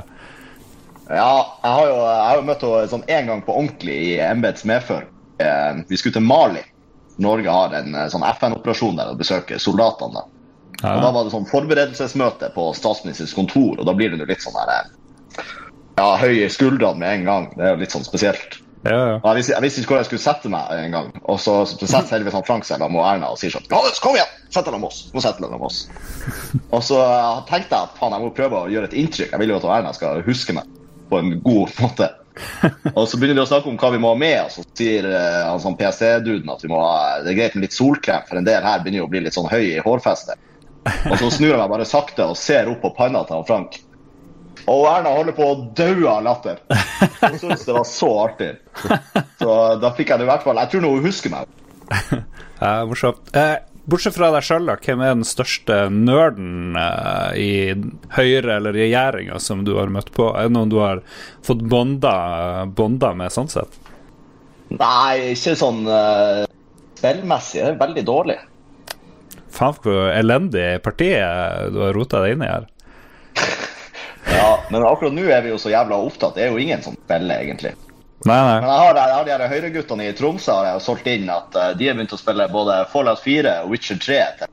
Ja, jeg har jo, jeg har jo møtt henne sånn én gang på ordentlig i embets medfør. Eh, vi skulle til Mali. Norge har en eh, sånn FN-operasjon der og besøker soldatene. der. Og Da var det sånn forberedelsesmøte på statsministerens kontor, og da blir det litt sånn her eh, Ja, høy i skuldrene med en gang. Det er jo litt sånn spesielt. Ja, ja. Jeg visste, jeg visste ikke hvor jeg skulle sette meg en gang. Og så, så setter heldigvis han Frank seg sammen med Erna og sier sånn kom igjen! Sett deg med oss. Nå setter deg med oss. (laughs) Og så eh, tenkte jeg at faen, jeg må prøve å gjøre et inntrykk. Jeg vil jo at Erna skal huske meg på en god måte. Og så begynner de å snakke om hva vi må ha med, og så sier eh, han sånn PST-duden at vi må ha, det er greit med litt solkrem, for en del her begynner jo å bli litt sånn høy i hårfestet. Og så snur jeg meg bare sakte og ser opp på panna til han Frank. Og Erna holder på å daue av latter. Hun syntes det var så artig. Så da fikk jeg det i hvert fall. Jeg tror nå hun husker meg. (laughs) Ja, morsomt. Eh, bortsett fra deg sjøl, hvem er den største nerden eh, i Høyre eller regjeringa som du har møtt på? Er det noen du har fått bonda, bonda med, sånn sett? Nei, ikke sånn eh, spillmessig. Det er veldig dårlig. Faen hvor elendig partiet du har rota deg inn i her. (laughs) Ja, Men akkurat nå er vi jo så jævla opptatt. Det er jo ingen som spiller, egentlig. Nei, Men nei. jeg har, jeg har de her høyreguttene i Tromsø har jeg jo solgt inn at eh, de har begynt å spille både Fallout 4 og Witcher 3 til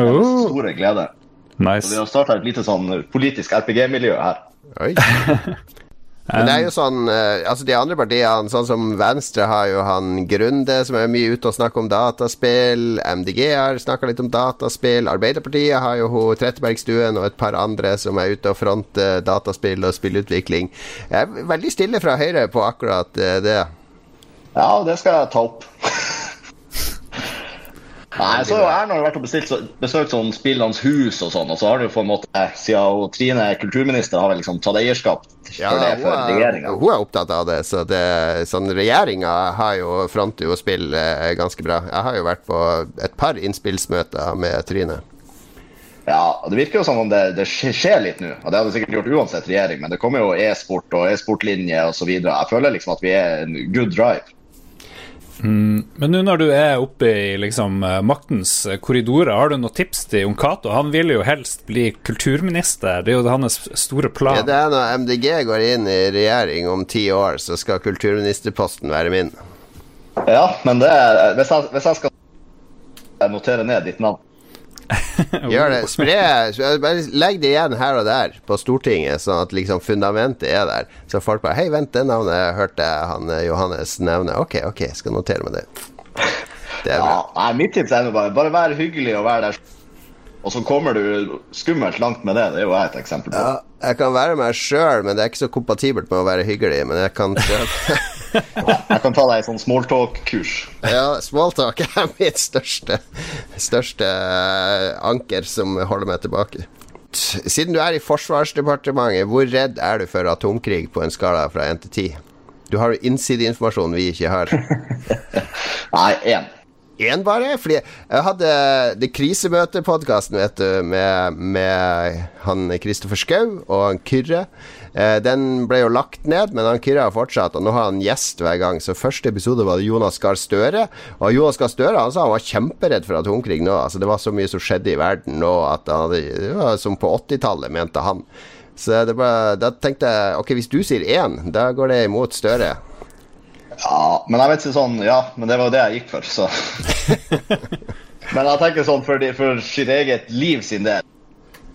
er Oh, store glede. Så vi har starta et lite sånn politisk RPG-miljø her. Oi. (laughs) Men det er jo sånn eh, Altså De andre partiene, sånn som Venstre, har jo han Grunde, som er mye ute og snakker om dataspill. MDG har snakka litt om dataspill. Arbeiderpartiet har jo hun Trettebergstuen og et par andre som er ute og fronter dataspill og spillutvikling. Jeg er veldig stille fra Høyre på akkurat eh, det. Ja, det skal jeg ta opp. (laughs) Nei, så har Erna vært og bestilt, besøkt sånn Spillenes hus og sånn, og så har du på en måte, siden Trine er kulturminister, har vel liksom tatt eierskap Ja, for det for er, regjeringa. hun er opptatt av det. Så det, sånn Regjeringa har fronter jo spill eh, ganske bra. Jeg har jo vært på et par innspillsmøter med Trine. Ja, det virker jo som om det, det skjer litt nå. Og det hadde sikkert gjort uansett regjering, men det kommer jo e-sport og e-sportlinje osv. Jeg føler liksom at vi er en good drive. Men nå når du er oppe i liksom eh, maktens korridorer, har du noen tips til Jon Cato? Han vil jo helst bli kulturminister, det er jo hans store Ja, det er når MDG går inn i regjering om ti år, så skal kulturministerposten være min. Ja, men det er, hvis, jeg, hvis jeg skal notere ned ditt navn (laughs) Gjør det. Spre Bare legg det igjen her og der på Stortinget, sånn at liksom fundamentet er der. Så folk bare Hei, vent, det navnet hørte jeg han eh, Johannes nevne. Ok, ok, jeg skal notere meg det. Det er Ja, bra. nei, mitt tips er bare Bare vær hyggelig og vær der. Og så kommer du skummelt langt med det. Det er jo jeg et eksempel på. Ja, jeg kan være meg sjøl, men det er ikke så kompatibelt med å være hyggelig. Men jeg kan. (laughs) Jeg kan ta deg i sånn smalltalk-kurs. Ja, smalltalk er (laughs) mitt største, største eh, anker som holder meg tilbake. Siden du er i Forsvarsdepartementet, hvor redd er du for atomkrig på en skala fra 1 til 10? Du har jo innsideinformasjon vi ikke har. (laughs) Nei, én. Én bare? Fordi jeg hadde det krisemøtepodkasten, vet du, med, med han Kristoffer Schou og han Kyrre. Eh, den ble jo lagt ned, men han Kyrre har fortsatt, og nå har han gjest hver gang. Så første episode var det Jonas Gahr Støre, og Jonas Gahr Støre han sa han var kjemperedd for atomkrig nå. Altså, det var så mye som skjedde i verden nå at hadde, det var som på 80-tallet, mente han. Så bare, da tenkte jeg ok, hvis du sier én, da går det imot Støre. Ja, men jeg vet ikke sånn Ja, men det var jo det jeg gikk for, så (laughs) Men jeg tenker sånn for, de, for sitt eget liv sin del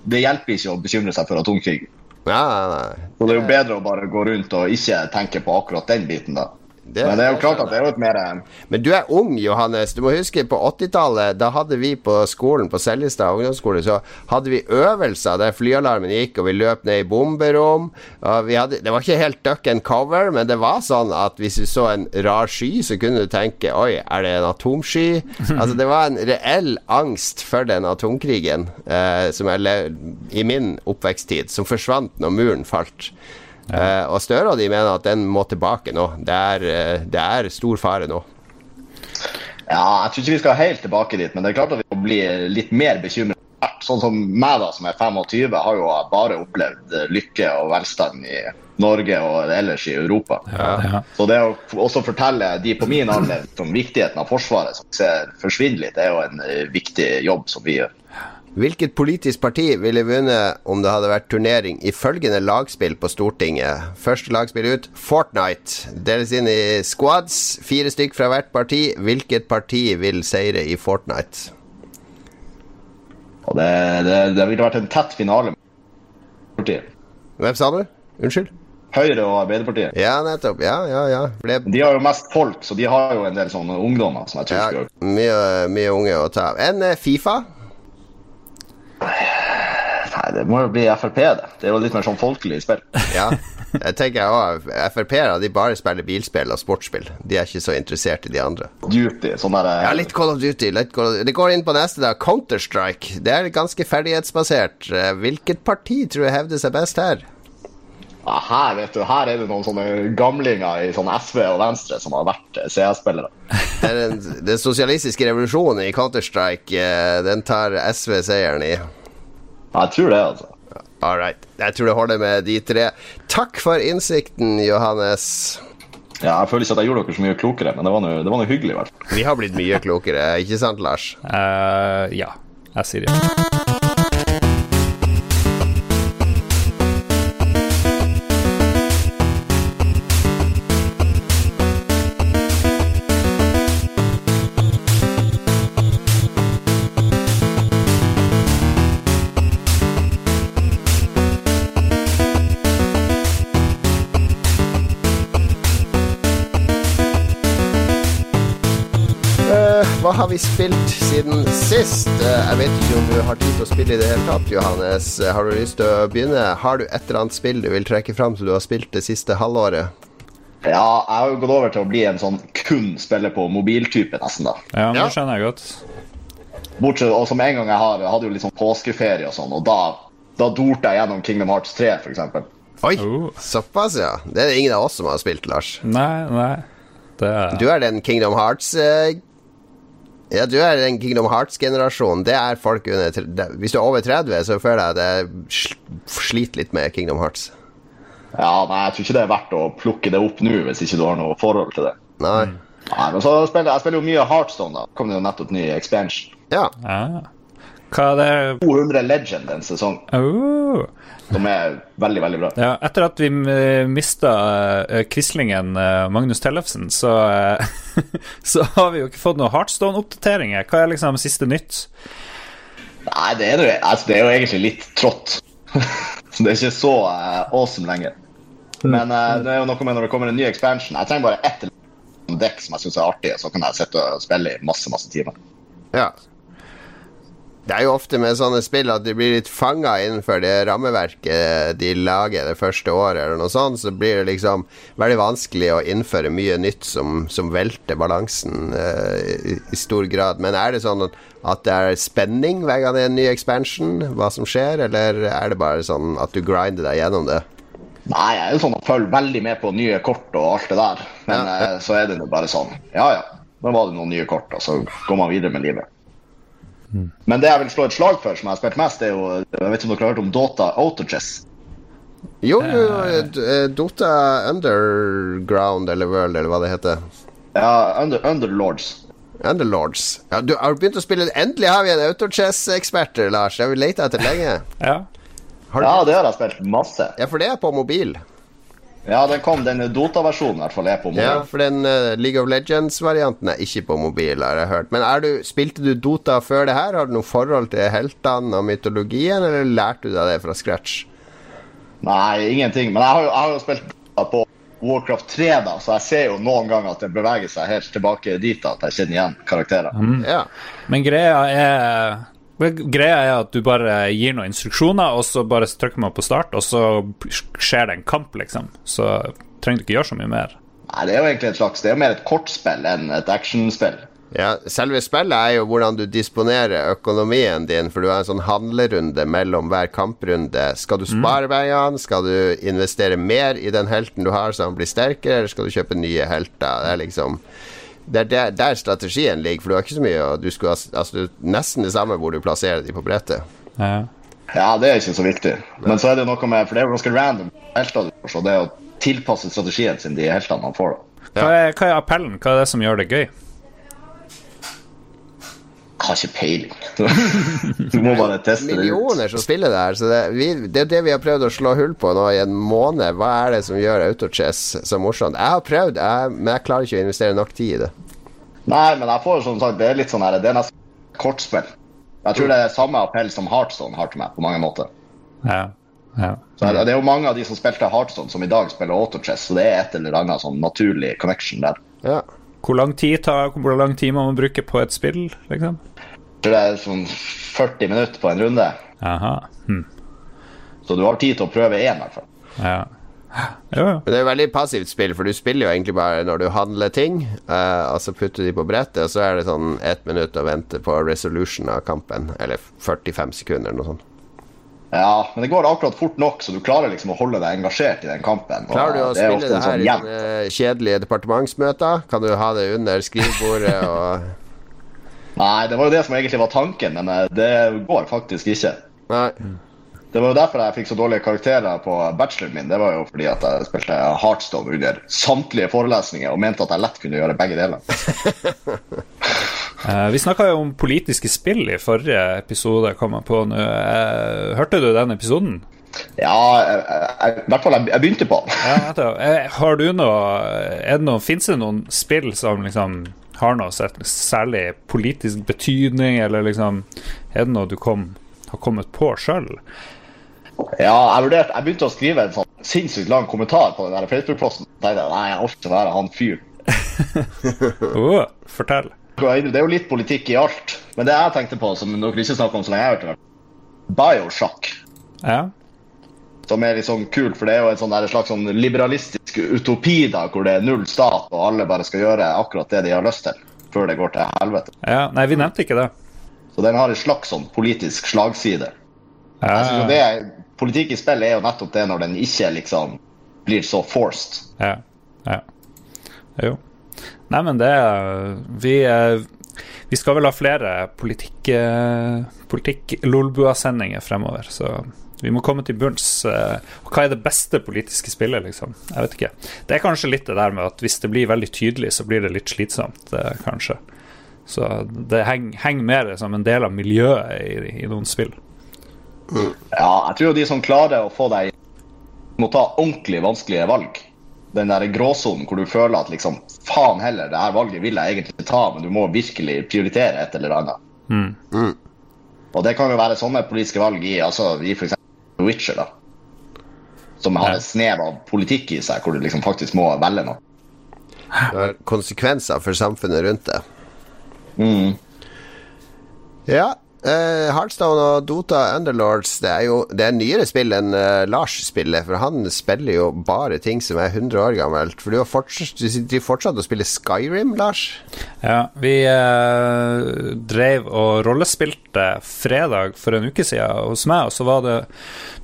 Det hjelper ikke å bekymre seg for atomkrig. Ja, nei, nei. Så det er jo bedre å bare gå rundt og ikke tenke på akkurat den biten, da. Det- Men det er jo klart at det er jo et mer Men du er ung, Johannes. Du må huske, på 80-tallet, da hadde vi på skolen, på Seljestad ungdomsskole, så hadde vi øvelser der flyalarmen gikk, og vi løp ned i bomberom. Vi hadde, det var ikke helt duck and cover, men det var sånn at hvis du så en rar sky, så kunne du tenke Oi, er det en atomsky? (laughs) altså, det var en reell angst for den atomkrigen eh, som jeg levde i min oppveksttid, som forsvant når muren falt. Eh, og Støre og de mener at den må tilbake nå. Det er, eh, det er stor fare nå. Ja, jeg tror ikke vi skal helt tilbake dit, men det er klart at vi må bli litt mer bekymret. Sånn som meg, da, som er 25, har jo bare opplevd lykke og velstand i Norge og ellers i Europa. Ja. Så det å også fortelle de på min alder om viktigheten av Forsvaret, som ser forsvinner litt, det er jo en eh, viktig jobb som vi gjør. Hvilket politisk parti ville vunnet om det hadde vært turnering i følgende lagspill på Stortinget? Første lagspill ut Fortnite. Deles inn i squads, fire stykk fra hvert parti. Hvilket parti vil seire i Fortnite? Det, det, det ville vært en tett finale. partiet. Hvem sa du? Unnskyld? Høyre og Arbeiderpartiet. Ja, nettopp. Ja, ja, ja. Ble, De har jo mest folk, så de har jo en del sånne ungdommer som jeg tror ja mye, mye unge å ta av. Enn eh, Fifa? Nei, det må jo bli Frp, det. Det er jo litt mer sånn folkelig spill. Ja. Jeg tenker jeg også, Frp-ere de bare spiller bilspill og sportsspill. De er ikke så interessert i de andre. Duty, sånn der Ja, litt Call of Duty. Call of... Det går inn på neste, da. Counter-Strike. Det er ganske ferdighetsbasert. Eh, Hvilket parti tror jeg hevder seg best her? Ja, her vet du, her er det noen sånne gamlinger i sånn SV og Venstre som har vært eh, CS-spillere. (laughs) Er den, den sosialistiske revolusjonen i Counter-Strike. eh, Den tar SV seieren i. Jeg tror det, altså. All right. Jeg tror det holder med de tre. Takk for innsikten, Johannes. Ja, jeg føler ikke at jeg gjorde dere så mye klokere, men det var nå det var nå hyggelig, i hvert fall. Vi har blitt mye klokere, ikke sant, Lars? Uh, ja, jeg sier ja. Har vi spilt siden sist? Eh, jeg vet ikke om du har tid til å spille i det hele tatt, Johannes. Eh, har du lyst til å begynne? Har du et eller annet spill du vil trekke fram som du har spilt det siste halvåret? Ja, jeg har jo gått over til å bli en sånn kun spiller på mobiltype, nesten, da. Ja, men det skjønner jeg godt. Bortsett, og som en gang jeg har, jeg hadde jo litt sånn påskeferie og sånn, og da, da dorte jeg gjennom Kingdom Hearts 3, for eksempel. Oi, Oh. såpass, ja. Det er det ingen av oss som har spilt, Lars. Nei, nei. Det er Du er den Kingdom Hearts eh, Ja, du er den Kingdom Hearts-generasjonen. Det er folk under Hvis du er over 30, så føler jeg at jeg sliter litt med Kingdom Hearts. Ja, nei, jeg tror ikke det er verdt å plukke det opp nå, hvis ikke du har noe forhold til det. Nei. Nei, men så spiller jeg spiller jo mye Heartstone, da. Kom det jo nettopp ny expansion. Ja. ja. Hva er det 200 Legend en sesong, oh. som er veldig, veldig bra. Ja, etter at vi uh, mista uh, Quislingen eh, Magnus Tellefsen, så, eh, (laughs) så har vi jo ikke fått noen Heartstone-oppdateringer. Hva er liksom siste nytt? Nei, det er, altså, det er jo egentlig litt trått. (laughs) så det er ikke så awesome lenger. Men uh, det er jo noe med når det kommer en ny expansion. Jeg trenger bare ett dekk som jeg syns er artig, og så kan jeg sitte og spille i masse, masse timer. Ja. Det er jo ofte med sånne spill at de blir litt fanga innenfor det rammeverket de lager det første året, eller noe sånt. Så blir det liksom veldig vanskelig å innføre mye nytt som, som velter balansen uh, i, i, stor grad. Men er det sånn at, det er spenning hver gang det er en ny expansion, hva som skjer, eller er det bare sånn at du grinder deg gjennom det? Nei, jeg er jo sånn at følger veldig med på nye kort og alt det der. Men ja. uh, så er det jo bare sånn. Ja ja, da var det noen nye kort, og så går man videre med livet. Mm. Men det jeg vil slå et slag for, som jeg har spilt mest, er jo Jeg vet ikke om dere har hørt om Dota Autochess? Jo, jo, eh, Dota Underground eller World, eller hva det heter. Ja, under, Underlords. Underlords. Ja, du har begynt å spille Endelig har vi en Autochess-ekspert, Lars. Det har vi leita etter lenge. ja. ja, det har jeg spilt masse. Ja, for det er på mobil. Ja, den kom, den Dota-versjonen i hvert fall er på mobil. Ja, for den uh, League of Legends-varianten er ikke på mobil, har jeg hørt. Men du, spilte du Dota før det her? Har du noe forhold til heltene og mytologien, eller lærte du deg det fra scratch? Nei, ingenting. Men jeg har jo, jeg har jo spilt på Warcraft 3, da, så jeg ser jo noen ganger at det beveger seg helt tilbake dit da, at jeg kjenner igjen karakterer. Mm. Ja. Men greia er Greia er at du bare gir noen instruksjoner, og så bare trykker man på start, og så skjer det en kamp, liksom. Så trenger du ikke gjøre så mye mer. Nei, det er jo egentlig et slags Det er jo mer et kortspill enn et actionspill. Ja, Selve spillet er jo hvordan du disponerer økonomien din, for du har en sånn handlerunde mellom hver kamprunde. Skal du spare mm. veiene? Skal du investere mer i den helten du har, så han blir sterkere, eller skal du kjøpe nye helter? Det er liksom det er der, der, strategien ligger, for du har ikke så mye og du skulle, altså, Nesten det samme hvor du plasserer de på brettet. Ja. ja, det er ikke så viktig. Men så er det noe med For det er jo ganske random helter du får, så det er å tilpasse strategien sin de heltene man får. da hva er, hva er appellen? Hva er det som gjør det gøy? Har ikke peiling. (laughs) Du må bare teste det ut. Millioner som spiller det her. Så det, vi, det, er det vi har prøvd å slå hull på nå i en måned. Hva er det som gjør autochess så morsomt? Jeg har prøvd, jeg, men jeg klarer ikke å investere nok tid i det. Nei, men jeg får som sagt, det er litt sånn her, det er nesten kortspill. Jeg tror det er samme appell som Heartstone har til meg, på mange måter. Ja, ja. Så det er jo mange av de som spilte Heartstone, som i dag spiller autochess, så det er et eller annet sånn naturlig connection der. Ja. Hvor lang tid tar, hvor lang tid må man bruke på et spill, liksom? tror det er sånn 40 minutter på en runde. Aha. Hm. Så du har tid til å prøve én, i hvert fall. Ja. Ja, ja. Det er jo veldig passivt spill, for du spiller jo egentlig bare når du handler ting, uh, og så putter de på brettet, og så er det sånn ett minutt å vente på resolution av kampen. Eller 45 sekunder, eller noe sånt. Ja, men det går akkurat fort nok, så du klarer liksom å holde deg engasjert i den kampen. Klarer du å det spille det her sånn i kjedelige departementsmøter? Kan du ha det under skrivebordet (laughs) og Nei, det var jo det som egentlig var tanken, men eh, det går faktisk ikke. Nei. Det var jo derfor jeg fikk så dårlige karakterer på bacheloren min. Det var jo fordi at jeg spilte Heartstone under samtlige forelesninger og mente at jeg lett kunne gjøre begge deler. (laughs) uh, vi snakka jo om politiske spill i forrige episode, kom jeg på nå. Uh, hørte du den episoden? Ja, i hvert fall jeg, jeg, begynte på den. ja, har du noe, noe Fins det noen spill som liksom har noe særlig politisk betydning, eller liksom Er det noe du kom, har kommet på sjøl? Ja, jeg, vurderte, jeg begynte å skrive en sånn sinnssykt lang kommentar på den Facebook-posten. tenkte jeg, Nei, jeg orker ikke være han fyren. (laughs) oh, fortell. Det er jo litt politikk i alt. Men det jeg tenkte på, som dere ikke snakker om så lenge jeg har hørt det, Bioshock. Ja. Som er litt sånn kult, for det er jo en sånn slags sånn liberalistisk utopi da, hvor det er null stat og alle bare skal gjøre akkurat det de har lyst til, før det går til helvete. Ja, Nei, vi nevnte ikke det. Så den har en slags sånn politisk slagside. Ja. Det, politikk i spill er jo nettopp det når den ikke liksom blir så forced. Ja. ja. Jo. Nei, men det Vi, vi skal vel ha flere politikk-Lolbua-sendinger politikk fremover, så vi må komme til bunns. Og hva er det beste politiske spillet, liksom? Jeg vet ikke. Det er kanskje litt det der med at hvis det blir veldig tydelig, så blir det litt slitsomt, kanskje. Så det henger henger mer som en del av miljøet i, i noen spill. Ja, jeg tror de som klarer å få deg må ta ordentlig vanskelige valg. Den der gråsonen hvor du føler at liksom faen heller, det her valget vil jeg egentlig ta, men du må virkelig prioritere et eller annet. Mm. Mm. Og det kan jo være sånne politiske valg i, altså, i f.eks. Witcher, da. Som har Ja. et snev av politikk i seg, hvor du liksom faktisk må velge noe. Det har konsekvenser for samfunnet rundt det. Mm. Ja. Uh, og Dota Underlords Det er jo Det er nyere spill enn uh, Lars spiller, for han spiller jo bare ting som er 100 år gammelt. For du har fortsatt, du fortsatt og spiller Skyrim, Lars? Ja, vi uh, drev og rollespilte fredag for en uke siden hos meg, og så var det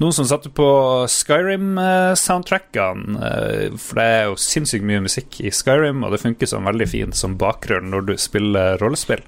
noen som satte på Skyrim-soundtrackene. Eh, for det er jo sinnssykt mye musikk i Skyrim, og det funker som veldig fint som bakgrunn når du spiller rollespill.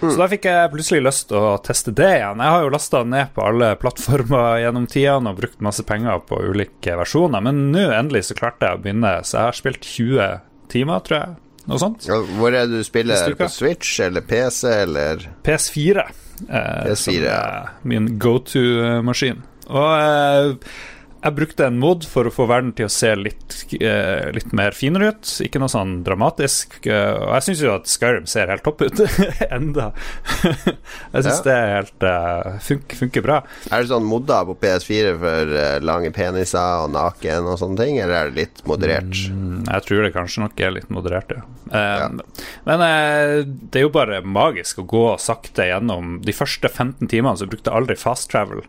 Så da fikk jeg plutselig lyst til å teste det igjen. Jeg har jo lasta ned på alle plattformer (laughs) gjennom tidene og brukt masse penger på ulike versjoner, men nå endelig så klarte jeg å begynne, så jeg har spilt 20 timer, tror jeg. Noe sånt. Hvor er det du spiller? På Switch eller PC eller PS4. Eh, PS4, ja. min go to-maskin. Og eh, jeg brukte en mod for å få verden til å se litt, uh, litt mer finere ut. Ikke noe sånn dramatisk. Uh, og jeg syns jo at Skyrim ser helt topp ut (laughs) enda. jeg syns Ja. det er helt uh, funk, funker bra. Er det sånn modda på PS4 for eh, lange peniser og naken og sånne ting, eller er det litt moderert? Mm, Jeg tror det kanskje nok er litt moderert, ja. Eh, Ja. Men eh, det er jo bare magisk å gå sakte gjennom De første 15 timene så brukte jeg aldri fast travel.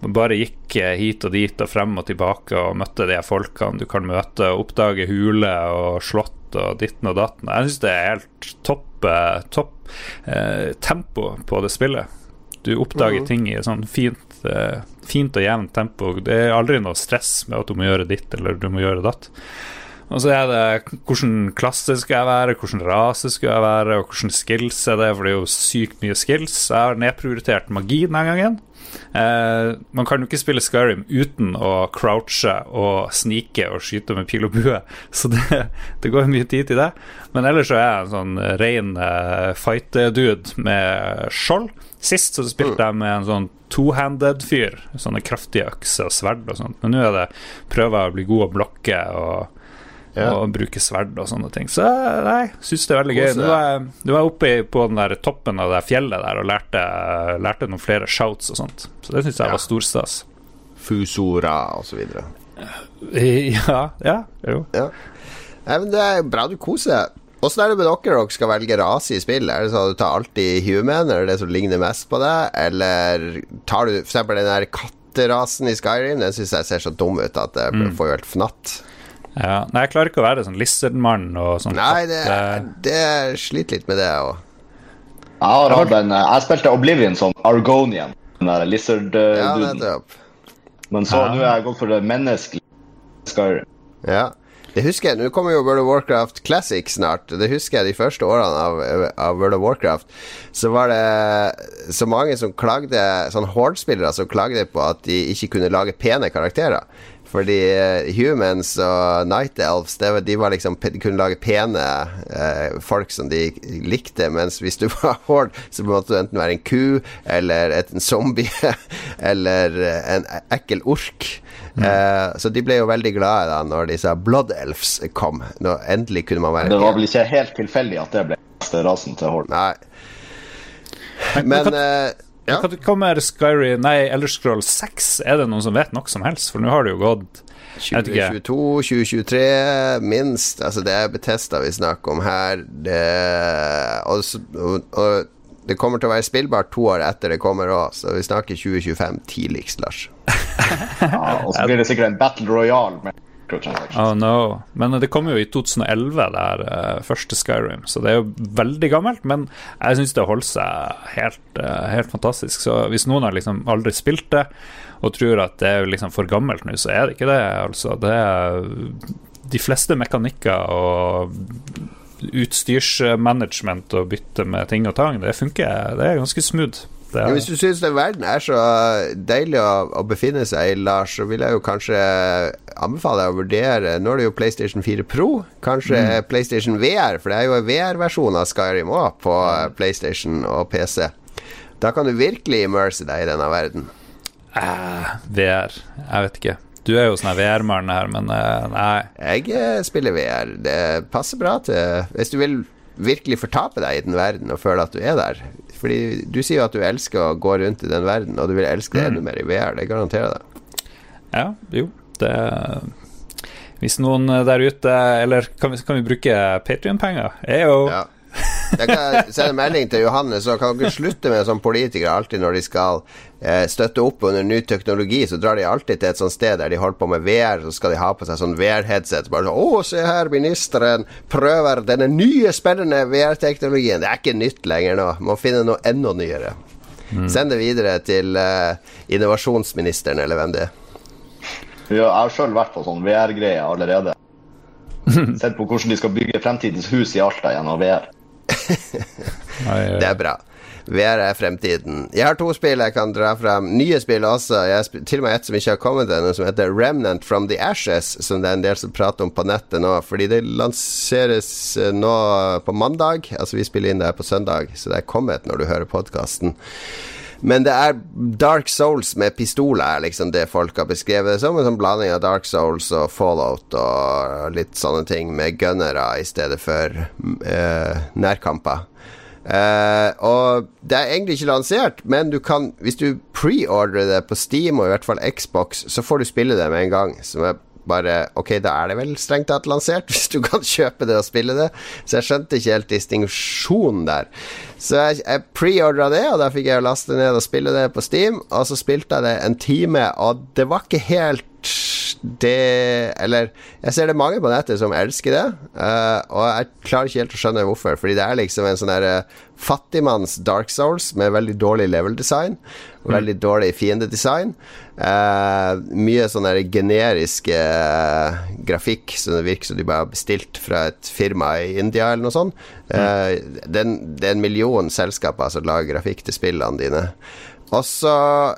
Bare gikk eh, hit og dit og frem og tilbake og møtte de folkene du kan møte, og oppdage huler og slott og ditten og datten. Jeg syns det er helt topp, eh, topp eh, tempo på det spillet. Du oppdager Mhm. ting i sånn fint, eh, fint og jevnt tempo. Det er aldri noe stress med at du må gjøre ditt eller du må gjøre datt. Og så er det hvilken klasse skal jeg være, hvilken rase skal jeg være, og hvordan skills er det, for det er jo sykt mye skills. Jeg har nedprioritert magi denne gangen. Eh, man kan jo ikke spille Skyrim uten å crouche og snike og skyte med pil og bue, (laughs) så det, det går mye tid til det. Men ellers så er jeg en sånn ren eh, fight-dude med skjold. Sist så spilte jeg med en sånn two-handed fyr, sånne kraftige økser og sverd og sånt, men nå er det prøver jeg å bli god å blokke og Ja. og bruke sverd og sånne ting. Så nei, syns det er veldig gøy. Du var jeg, nå var jeg oppe på den der toppen av det fjellet der og lærte, lærte noen flere shouts og sånt. Så det syns jeg Ja. var storstas. Fusora og så videre. (laughs) Ja, ja, jo. Ja. Nei, men det er bra du koser deg. Åssen er det med dere dere skal velge rase i spill? Er det sånn at du tar alltid human, eller det som ligner mest på deg? Eller tar du f.eks. den der katterasen i Skyrim? Den syns jeg ser så dum ut at det Mm. får jo helt fnatt. Ja. Nei, jeg klarer ikke å være sånn lizardmann og sånn. Nei, det, katt- det sliter litt med det òg. Jeg har hatt en eh, Jeg spilte Oblivion som Argonian, den der lizard-duden. Ja, Men så Ja. nå har jeg gått for det menneskelige Ja. Det husker jeg, Nå kommer jo World of Warcraft Classic snart. Det husker jeg de første årene av, av World of Warcraft. Så var det så mange som klagde Sånn Horde-spillere som klagde på at de ikke kunne lage pene karakterer. Fordi eh, humans og night elves det var, De var liksom kunne lage pene eh, folk som de likte, mens hvis du (laughs) var horde, så måtte du enten være en ku eller et, en zombie (laughs) eller eh, en ekkel ork. Eh, så de ble jo veldig glade da når disse blood elves kom. Nå endelig kunne man være Det var pen. vel ikke helt tilfeldig at det ble beste rasen til Horde. Nei. Men eh, ja. Hva kommer Skyrim Nei, Elder Scroll 6? Er det noen som vet noe som helst? For nå har det jo gått Jeg vet ikke. 2022, 2023 minst. Altså, det er Betesta vi snakker om her. Det, og, og, og det kommer til å være spillbart to år etter det kommer òg, så vi snakker 2025 tidligst, Lars. (laughs) Ja, og så blir det sikkert en Battle Royale med microtransactions. Oh no. Men det kom jo i 2011, det her eh, første Skyrim, så det er jo veldig gammelt. Men jeg syns det holder seg helt, eh, helt fantastisk. Så hvis noen har liksom aldri spilt det, og tror at det er liksom for gammelt nå, så er det ikke det. Altså, det er de fleste mekanikker og utstyrsmanagement og bytte med ting og tang, det funker. Det er ganske smooth. Det er, hvis du syns den verden er så deilig å, å befinne seg i, Lars, så vil jeg jo kanskje anbefale deg å vurdere Nå er det jo PlayStation 4 Pro, kanskje PlayStation VR, for det er jo en VR-versjon av Skyrim òg på PlayStation og PC. Da kan du virkelig immerse deg i denne verden. eh, VR. Jeg vet ikke. Du er jo sånn VR-mann her, men eh, nei. Jeg eh, spiller VR. Det passer bra til Hvis du vil virkelig fortape deg i den verden og føle at du er der. Fordi du sier jo at du elsker å gå rundt i den verden, og du vil elske det enda mer i VR. Det garanterer jeg deg. Ja, jo, det Hvis noen der ute Eller kan vi, kan vi bruke Patrion-penger? Eyo. Ja. Jeg kan sende melding til Johannes, så kan dere slutte med sånn politikere alltid når de skal eh, støtte opp under ny teknologi, så drar de alltid til et sånt sted der de holder på med VR, så skal de ha på seg sånn VR-headset. Bare sånn 'Å, se her, ministeren prøver denne nye, spennende VR-teknologien'. Det er ikke nytt lenger nå. Må finne noe enda nyere. Mm. Send det videre til eh, innovasjonsministeren, eller hvem det er. Ja, jeg har sjøl vært på sånn VR-greier allerede. (laughs) Sett på hvordan de skal bygge fremtidens hus i Alta gjennom VR. Det er bra. VR er fremtiden. Jeg har to spill jeg kan dra frem. Nye spill også. Jeg til og med et som ikke har kommet ennå, som heter Remnant from the Ashes, som det er en del som prater om på nettet nå. Fordi det lanseres eh, nå på mandag. Altså, vi spiller inn det her på søndag, så det er kommet når du hører podkasten. Men det er Dark Souls med pistoler, er liksom det folk har beskrevet det som. En sånn blanding av Dark Souls og Fallout og litt sånne ting, med gunnere i stedet for uh, nærkamper. Uh, og det er egentlig ikke lansert, men du kan, hvis du preordrer det på Steam og i hvert fall Xbox, så får du spille det med en gang. Som er bare Ok, da er det vel strengt tatt lansert, (laughs) hvis du kan kjøpe det og spille det. Så jeg skjønte ikke helt distinksjonen der. Så jeg, jeg preordra det, og da fikk jeg laste ned og spille det på Steam. Og så spilte jeg det en time, og det var ikke helt det Eller jeg ser det mange på nettet som elsker det, uh, og jeg klarer ikke helt å skjønne hvorfor. Fordi det er liksom en sånn derre uh, fattigmanns Dark Souls med veldig dårlig level design. Mm. veldig mm. dårlig fiendedesign. Uh, mye sånn der generiske uh, grafikk som det virker som de bare har bestilt fra et firma i India eller noe sånt. Uh, det, det, er en million selskaper som lager grafikk til spillene dine. Og så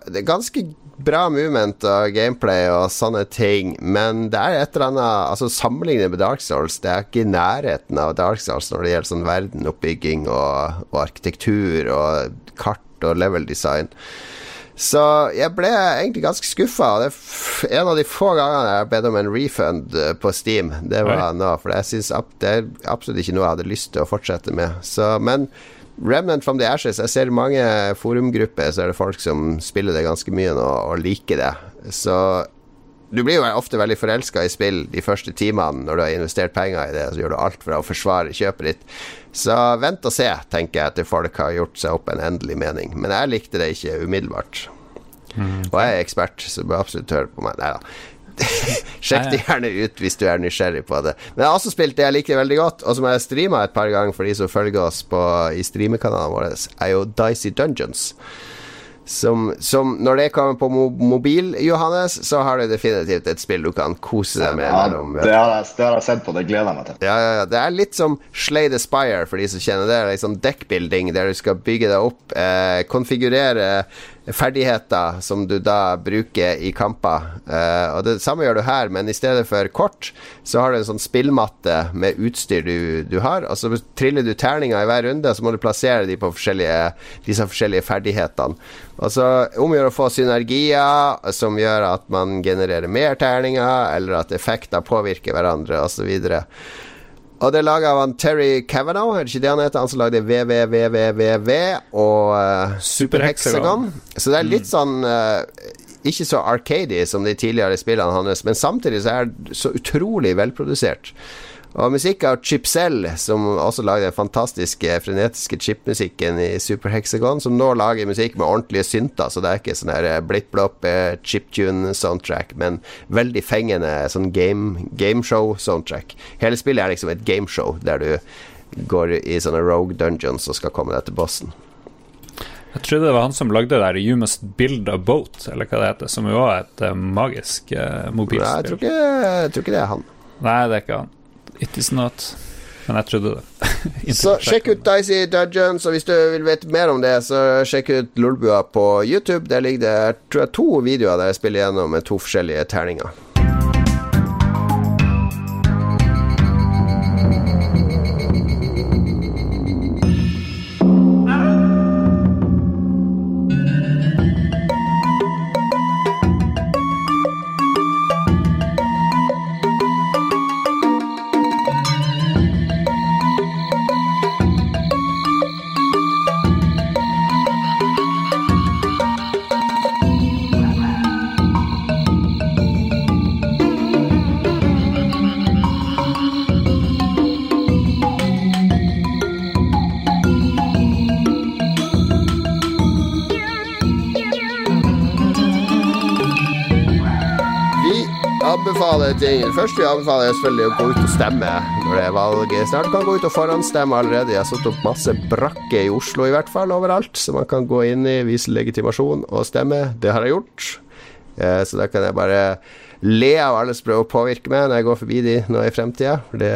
Det er ganske bra movement og gameplay og sånne ting, men det er et eller annet Altså Sammenlignet med Dark Souls, det er ikke i nærheten av Dark Souls når det gjelder sånn verdenoppbygging og, og arkitektur og kart og level design. Så jeg ble egentlig ganske skuffa. En av de få gangene jeg har bedt om en refund eh, på Steam, det var nå. For jeg synes det er absolutt ikke noe jeg hadde lyst til å fortsette med. Så, men Remnant from the Ashes Jeg ser mange forumgrupper Så er det folk som spiller det ganske mye nå og liker det. Så du blir jo ofte veldig forelska i spill de første timene når du har investert penger i det, så gjør du alt for å forsvare kjøpet ditt. Så vent og se, tenker jeg, til folk har gjort seg opp en endelig mening. Men jeg likte det ikke umiddelbart. Mm. Og jeg er ekspert, så du bør absolutt høre på meg. Nei da. (laughs) Sjekk det gjerne ut hvis du er nysgjerrig på det. Men jeg har også spilt det jeg liker veldig godt, og som jeg har streama et par ganger for de som følger oss på, i streamekanalene våre, er jo Dicey Dungeons. Som, som, når det kommer på mobil, Johannes, så har du definitivt et spill du kan kose deg med. Ja, det, har jeg, det har jeg sett på, det gleder jeg meg til. Ja, ja, ja. Det er litt som Slay the Spire, for de som kjenner det. Liksom deckbuilding, der du skal bygge deg opp, eh, konfigurere ferdigheter som du da bruker i kamper. Uh, og Det samme gjør du her, men i stedet for kort, så har du en sånn spillmatte med utstyr du, du har. Og så triller du terninger i hver runde, så må du plassere de på forskjellige, disse forskjellige ferdighetene. Og så omgjør å få synergier som gjør at man genererer mer terninger, eller at effekter påvirker hverandre, osv. Og det er laget av han Terry Kavanagh, er det ikke det han heter? Han som lagde VVVVVV og uh, Superhexagon. Så det er litt mm. sånn uh, Ikke så arcady som de tidligere spillene hans, men samtidig så er det så utrolig velprodusert. Og musikk av Chipsell, som også lagde den fantastiske frenetiske chipmusikken i Super Hexagon, som nå lager musikk med ordentlige synter, så det er ikke sånn eh, blipp-blopp eh, chiptune-soundtrack, men veldig fengende sånn game, gameshow-soundtrack. Hele spillet er liksom et gameshow der du går i sånne rogue dungeons og skal komme deg til bossen. Jeg trodde det var han som lagde det der You Must Build a Boat, eller hva det heter, som jo var et uh, magisk uh, mobilspill. Nei, jeg tror, ikke, jeg tror ikke det er han. Nei, det er ikke han. It is not. Men jeg trodde det. (laughs) så sjekk ut Dicey Dungeons, og hvis du vil vite mer om det, så sjekk ut Lolbua på YouTube. Der ligger det tror jeg, to videoer der jeg spiller gjennom med to forskjellige terninger. Det første vi anbefaler, er selvfølgelig å gå ut og stemme når det er valg. Snart kan gå ut og forhåndsstemme allerede. Jeg har satt opp masse brakker i Oslo, i hvert fall, overalt, så man kan gå inn i, vise legitimasjon og stemme. Det har jeg gjort. Eh, så da kan jeg bare le av alle som prøver å påvirke meg når jeg går forbi de nå i fremtida. Det,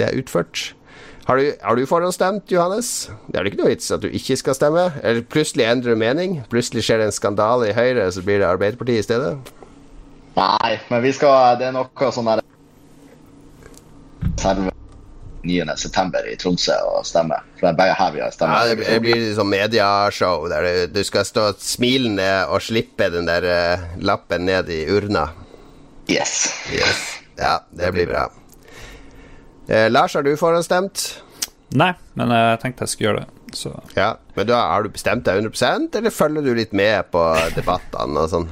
det er utført. Har du, har du forhåndsstemt, Johannes? Det er vel ikke noe vits at du ikke skal stemme? Eller plutselig endrer du mening? Plutselig skjer det en skandale i Høyre, så blir det Arbeiderpartiet i stedet? Nei, men vi skal Det er noe sånn der Serve 9.9. i Tromsø og stemme. For det er begge her vi har stemme. Ja, det blir sånn mediashow der du, du skal stå smilende og slippe den der uh, lappen ned i urna. Yes. yes. Ja, det blir bra. Uh, Lars, har du forhåndsstemt? Nei, men jeg tenkte jeg skulle gjøre det. Så. Ja, Men da har du bestemt deg 100% eller følger du litt med på debattene og sånn?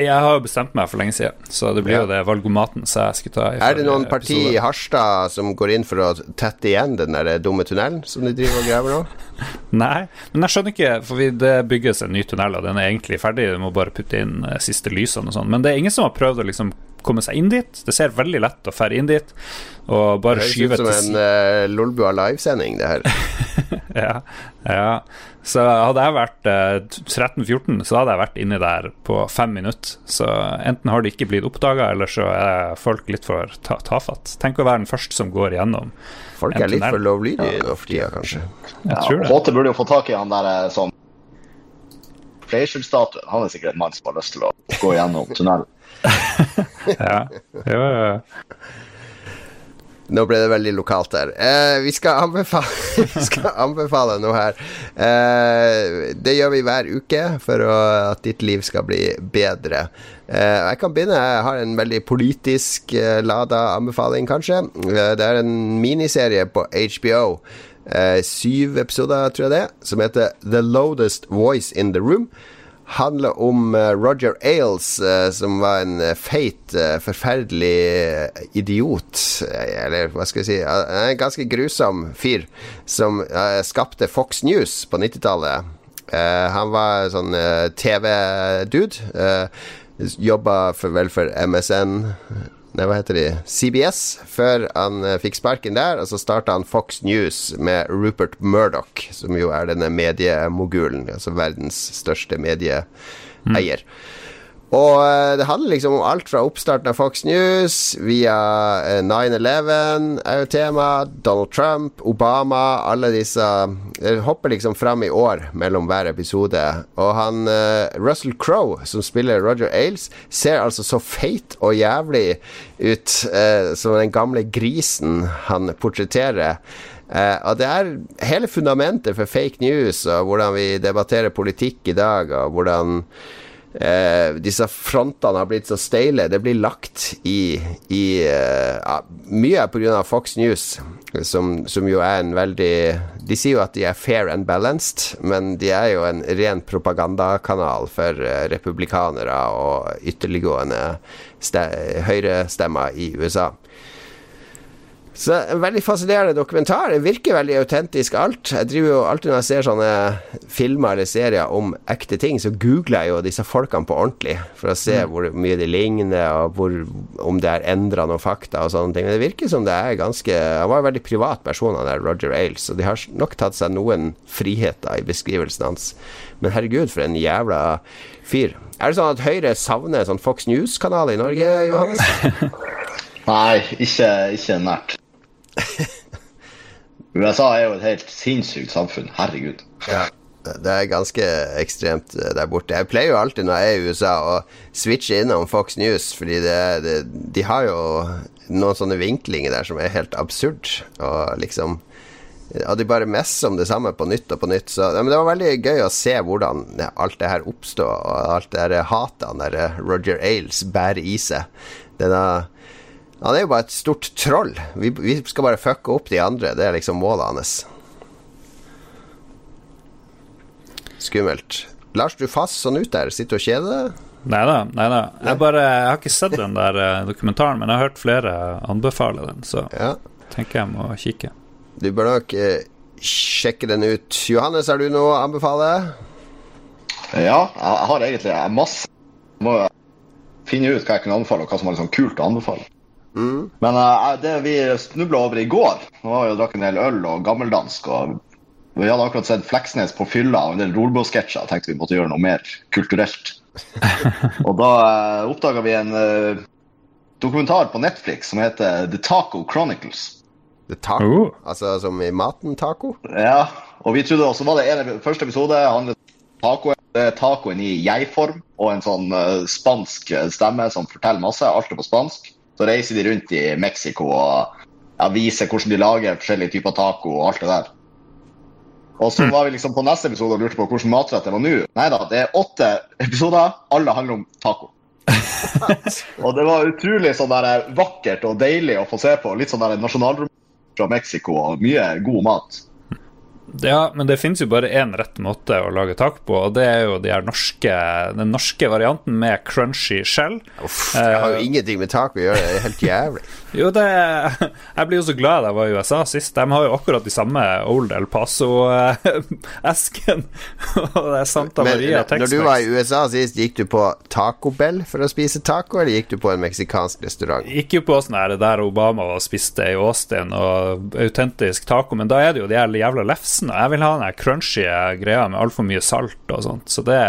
Jeg har jo bestemt meg for lenge siden, så det blir ja. jo det valgomaten så jeg skal ta. er det noen parti i Harstad som går inn for å tette igjen den der dumme tunnelen som de driver og graver nå? (laughs) Nei, men jeg skjønner ikke, for det bygges en ny tunnel, og den er egentlig ferdig, du må bare putte inn uh, siste lysene og sånn. Men det er ingen som har prøvd å liksom komme seg inn dit. Det ser veldig lett å fære inn dit. Og bare skyve til Det høres ut som en uh, Lolbua livesending, det her. (laughs) (laughs) ja, ja. Så hadde jeg vært eh, 13-14, så hadde jeg vært inni der på fem minutter. Så enten har det ikke blitt oppdaga, eller så er folk litt for ta tafatt. Tenk å være den første som går igjennom. Folk er litt for lovlydige ja. for tida, kanskje. Ja, Håte burde jo få tak i han der eh, sånn Fleischer-statuen. Han er sikkert en mann som har lyst til å gå gjennom tunnelen. (laughs) ja. Jo, jo. Nå ble det veldig lokalt her. Eh, vi, skal anbefale, (laughs) vi, skal anbefale, noe her. Eh, det gjør vi hver uke for å, at ditt liv skal bli bedre. Eh, jeg kan begynne. Jeg har en veldig politisk eh, lada anbefaling, kanskje. Eh, det er en miniserie på HBO. Eh, syv episoder, tror jeg det, som heter The Loudest Voice in the Room handler om uh, Roger Ailes, uh, som var en uh, feit, forferdelig idiot. Eller hva skal jeg si En ganske grusom fyr som skapte Fox News på 90-tallet. han var sånn TV-dude. jobba for, vel for MSN Nei, hva heter de? CBS, før han uh, fikk sparken der. Og så starta han Fox News med Rupert Murdoch, som jo er denne mediemogulen, altså verdens største medieeier. Mm. Og eh, det handler liksom om alt fra oppstarten av Fox News via 9-11 eh, er jo tema. Donald Trump, Obama, alle disse Det hopper liksom fram i år mellom hver episode. Og han uh, Russell Crowe, som spiller Roger Ailes, ser altså så feit og jævlig ut som den gamle grisen han portretterer. Uh, og det er hele fundamentet for fake news og hvordan vi debatterer politikk i dag, og hvordan eh, disse frontene har blitt så steile. Det blir lagt i, i eh, ja, Mye pga. Fox News, som, som, jo er en veldig De sier jo at de er fair and balanced, men de er jo en ren propagandakanal for eh, republikanere og ytterliggående høyrestemmer i USA. Så En veldig fascinerende dokumentar. Det virker veldig autentisk alt. Jeg driver jo alltid Når jeg ser sånne filmer eller serier om ekte ting, så googler jeg jo disse folkene på ordentlig for å se mm. hvor mye de ligner, og hvor, om det er endra noen fakta og sånne ting. Men det virker som det er ganske Han var en veldig privat person, han der Roger Ailes, og de har nok tatt seg noen friheter i beskrivelsen hans. Men herregud, for en jævla fyr. Er det sånn at Høyre savner sånn Fox News-kanal i Norge, Johannes? (laughs) Nei, ikke, ikke nært. (laughs) USA er jo et helt sinnssykt samfunn. Herregud. Ja, det er ganske ekstremt eh, der borte. Jeg pleier jo alltid når jeg er i USA å switche innom Fox News, fordi det, det, de har jo noen sånne vinklinger der som er helt absurd. Og liksom Og de bare messer om det samme på nytt og på nytt. Så ja, det var veldig gøy å se hvordan alt det her oppstod, og alt det her hatet han der Roger Ailes bærer i seg. Denne han er jo bare et stort troll. Vi, vi skal bare fucke opp de andre. Det er liksom målet hans. Skummelt. Lars, du fast sånn ut der. Sitter og kjeder deg? Nei da. Nei da. Jeg, bare, jeg har ikke sett den der uh, dokumentaren, men jeg har hørt flere anbefale den, så ja. tenker jeg må kikke. Du bør nok eh, sjekke den ut. Johannes, har du noe å anbefale? Ja, jeg har egentlig masse. Jeg må finne ut hva jeg kunne anbefale, og hva som var liksom kult å anbefale. Men uh, det vi snubla over i går Nå var vi jo drakk en del øl og gammeldansk. og Vi hadde akkurat sett Fleksnes på fylla og en del Rolbo-sketsjer. Tenkte vi måtte gjøre noe mer kulturelt. (laughs) og da uh, oppdaga vi en uh, dokumentar på Netflix som heter The Taco Chronicles. The taco, Oh. altså som i maten taco? Ja, og vi trodde også, var det ene, første episode handlet om taco, det er tacoen i jeg-form og en sånn uh, spansk stemme som forteller masse, alt er på spansk. Så reiser de rundt i Mexico og ja, viser hvordan de lager forskjellige typer taco og alt det der. Og så var vi liksom på neste episode og lurte på hvilken matrett det var nå. Nei da, det er åtte episoder, alle handler om taco. (laughs) og det var utrolig sånn der vakkert og deilig å få se på. Litt sånn der nasjonalromantikk fra Mexico og mye god mat. Ja, men det finnes jo bare én rett måte å lage taco på, og det er jo de norske, den norske varianten med crunchy shell. Uff, det har jo ingenting med taco å gjøre, det er helt jævlig. Jo, det Jeg blir jo så glad jeg var i USA sist. De har jo akkurat de samme Old El Paso-esken. (laughs) Og det er Santa Maria Maria når du var i USA sist, gikk du på Taco Bell for å spise taco, eller gikk du på en meksikansk restaurant? Gikk jo på sånn her der Obama var og spiste i Austin, og autentisk taco, men da er det jo de jævla lefsene. Jeg vil ha den der crunchy greia med altfor mye salt og sånt, så det,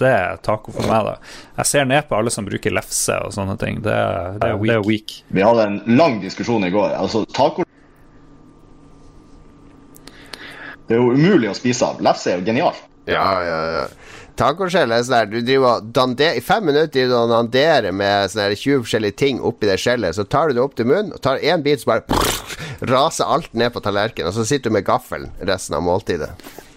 det er taco for meg, da. Jeg ser ned på alle som bruker lefse og sånne ting. Det, det, er, det er weak. Vi hadde en lang diskusjon i går. Altså, taco Det er jo umulig å spise av. Lefse er jo genial. Ja, ja, ja. Tacoskjell er sånn der Du driver og dander, I fem minutter driver du og danderer med sånne 20 forskjellige ting oppi det skjellet. Så tar du det opp til munnen, og tar én bit, så bare (laughs) raser alt ned på tallerkenen. Og så sitter du med gaffelen resten av måltidet.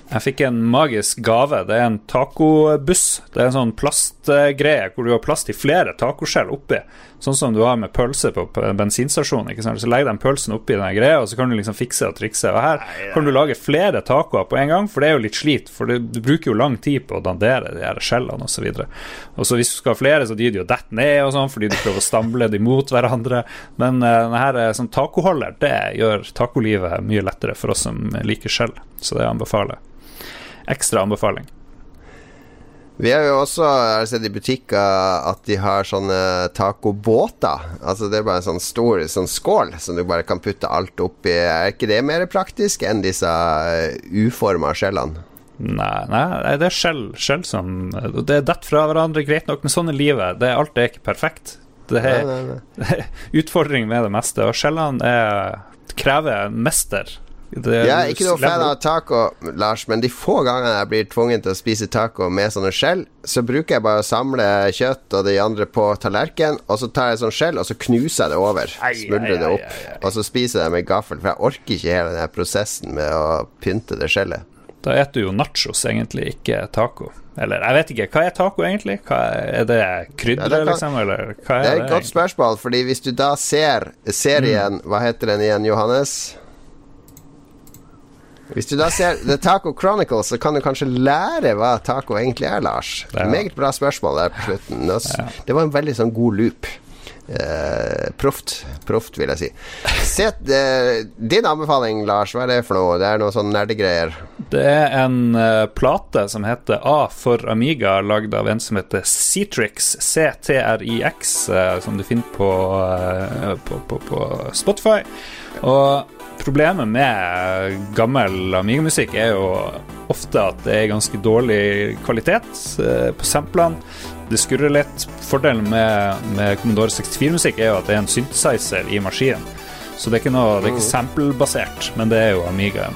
Jeg fikk en magisk gave. Det er en tacobuss. Det er en sånn plastgreie hvor du har plast i flere tacoskjell oppi. Sånn som du har med pølse på bensinstasjonen. Så legger de pølsen oppi den greia, og så kan du liksom fikse og trikse. Og her kan du lage flere tacoer på en gang, for det er jo litt slit. For du, du bruker jo lang tid på å dandere de her skjellene osv. Og, og så hvis du skal ha flere, så gir de jo dette ned og sånn, fordi du prøver å stamble de mot hverandre. Men uh, denne her eh, som tacoholder, det gjør tacolivet mye lettere for oss som liker skjell. Så det anbefaler jeg. Ekstra anbefaling. Vi har jo også har sett i butikker at de har sånne tacobåter. Altså det er bare en sånn stor sånn skål som du bare kan putte alt oppi. Er ikke det mer praktisk enn disse uh, uforma skjellene? Nei, nei, det er skjell, skjell som Det er detter fra hverandre, greit nok, men sånn er livet. Det, alt er ikke perfekt. Det er Nei, nei, nei. (laughs) utfordring med det meste, og skjellene er, krever mester. Det, Jeg er ikke noe fan av taco, Lars, men de få gangene jeg blir tvunget til å spise taco med sånne skjell, så bruker jeg bare å samle kjøtt og de andre på tallerken, og så tar jeg sånn skjell, og så knuser jeg det over. Smuldrer det opp. Og så spiser jeg det med gaffel, for jeg orker ikke hele den prosessen med å pynte det skjellet. Da spiser du jo nachos, egentlig, ikke taco. Eller jeg vet ikke, hva er taco egentlig? Er, er det krydder, Ja, det kan- liksom? Eller hva er Det er det? et godt spørsmål, fordi hvis du da ser serien Hva heter den igjen, Johannes? Hvis du da ser The Taco Chronicles, så kan du kanskje lære hva taco egentlig er, Lars. Ja. Meget bra spørsmål der på slutten. Det var en veldig sånn god loop. Eh, proft. Proft, vil jeg si. Se, eh, din anbefaling, Lars, hva er det for noe? Det er noe sånn nerdegreier. Det er en uh, plate som heter A for Amiga, lagd av en som heter Citrix, C-T-R-I-X, eh, som du finner på, på, på, på Spotify. Og problemet med gammel Amiga-musikk er jo ofte at det er ganske dårlig kvalitet på samplene. Det skurrer litt. Fordelen med, med Commodore 64-musikk er jo at det er en synthesizer i maskinen. Så det er ikke noe, det er ikke sample-basert, men det er jo Amigaen.